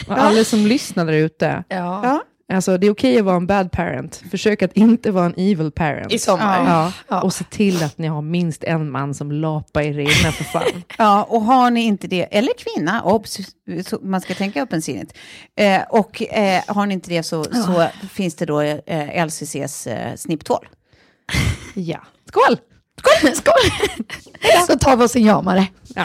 Och alla som lyssnar där ute, ja. Ja. alltså det är okej att vara en bad parent. Försök att inte vara en evil parent. I sommar. Ja. Ja. Och se till att ni har minst en man som lapar i rena för fan. *laughs* Ja, och har ni inte det, eller kvinna, obs, så man ska tänka öppensinnigt. Eh, och eh, har ni inte det så, så finns det då eh, LCCs eh, snipptvål. *laughs* Ja. Skål! Skål! Skål! Så tar vi oss en jamare. Ja.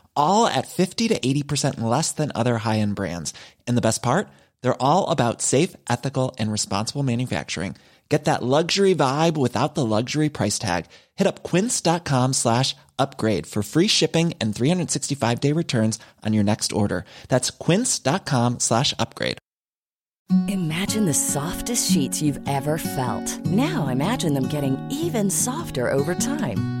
all at 50 to 80% less than other high end brands. And the best part? They're all about safe, ethical, and responsible manufacturing. Get that luxury vibe without the luxury price tag. Hit up quince.com slash upgrade for free shipping and 365 day returns on your next order. That's quince.com slash upgrade. Imagine the softest sheets you've ever felt. Now imagine them getting even softer over time.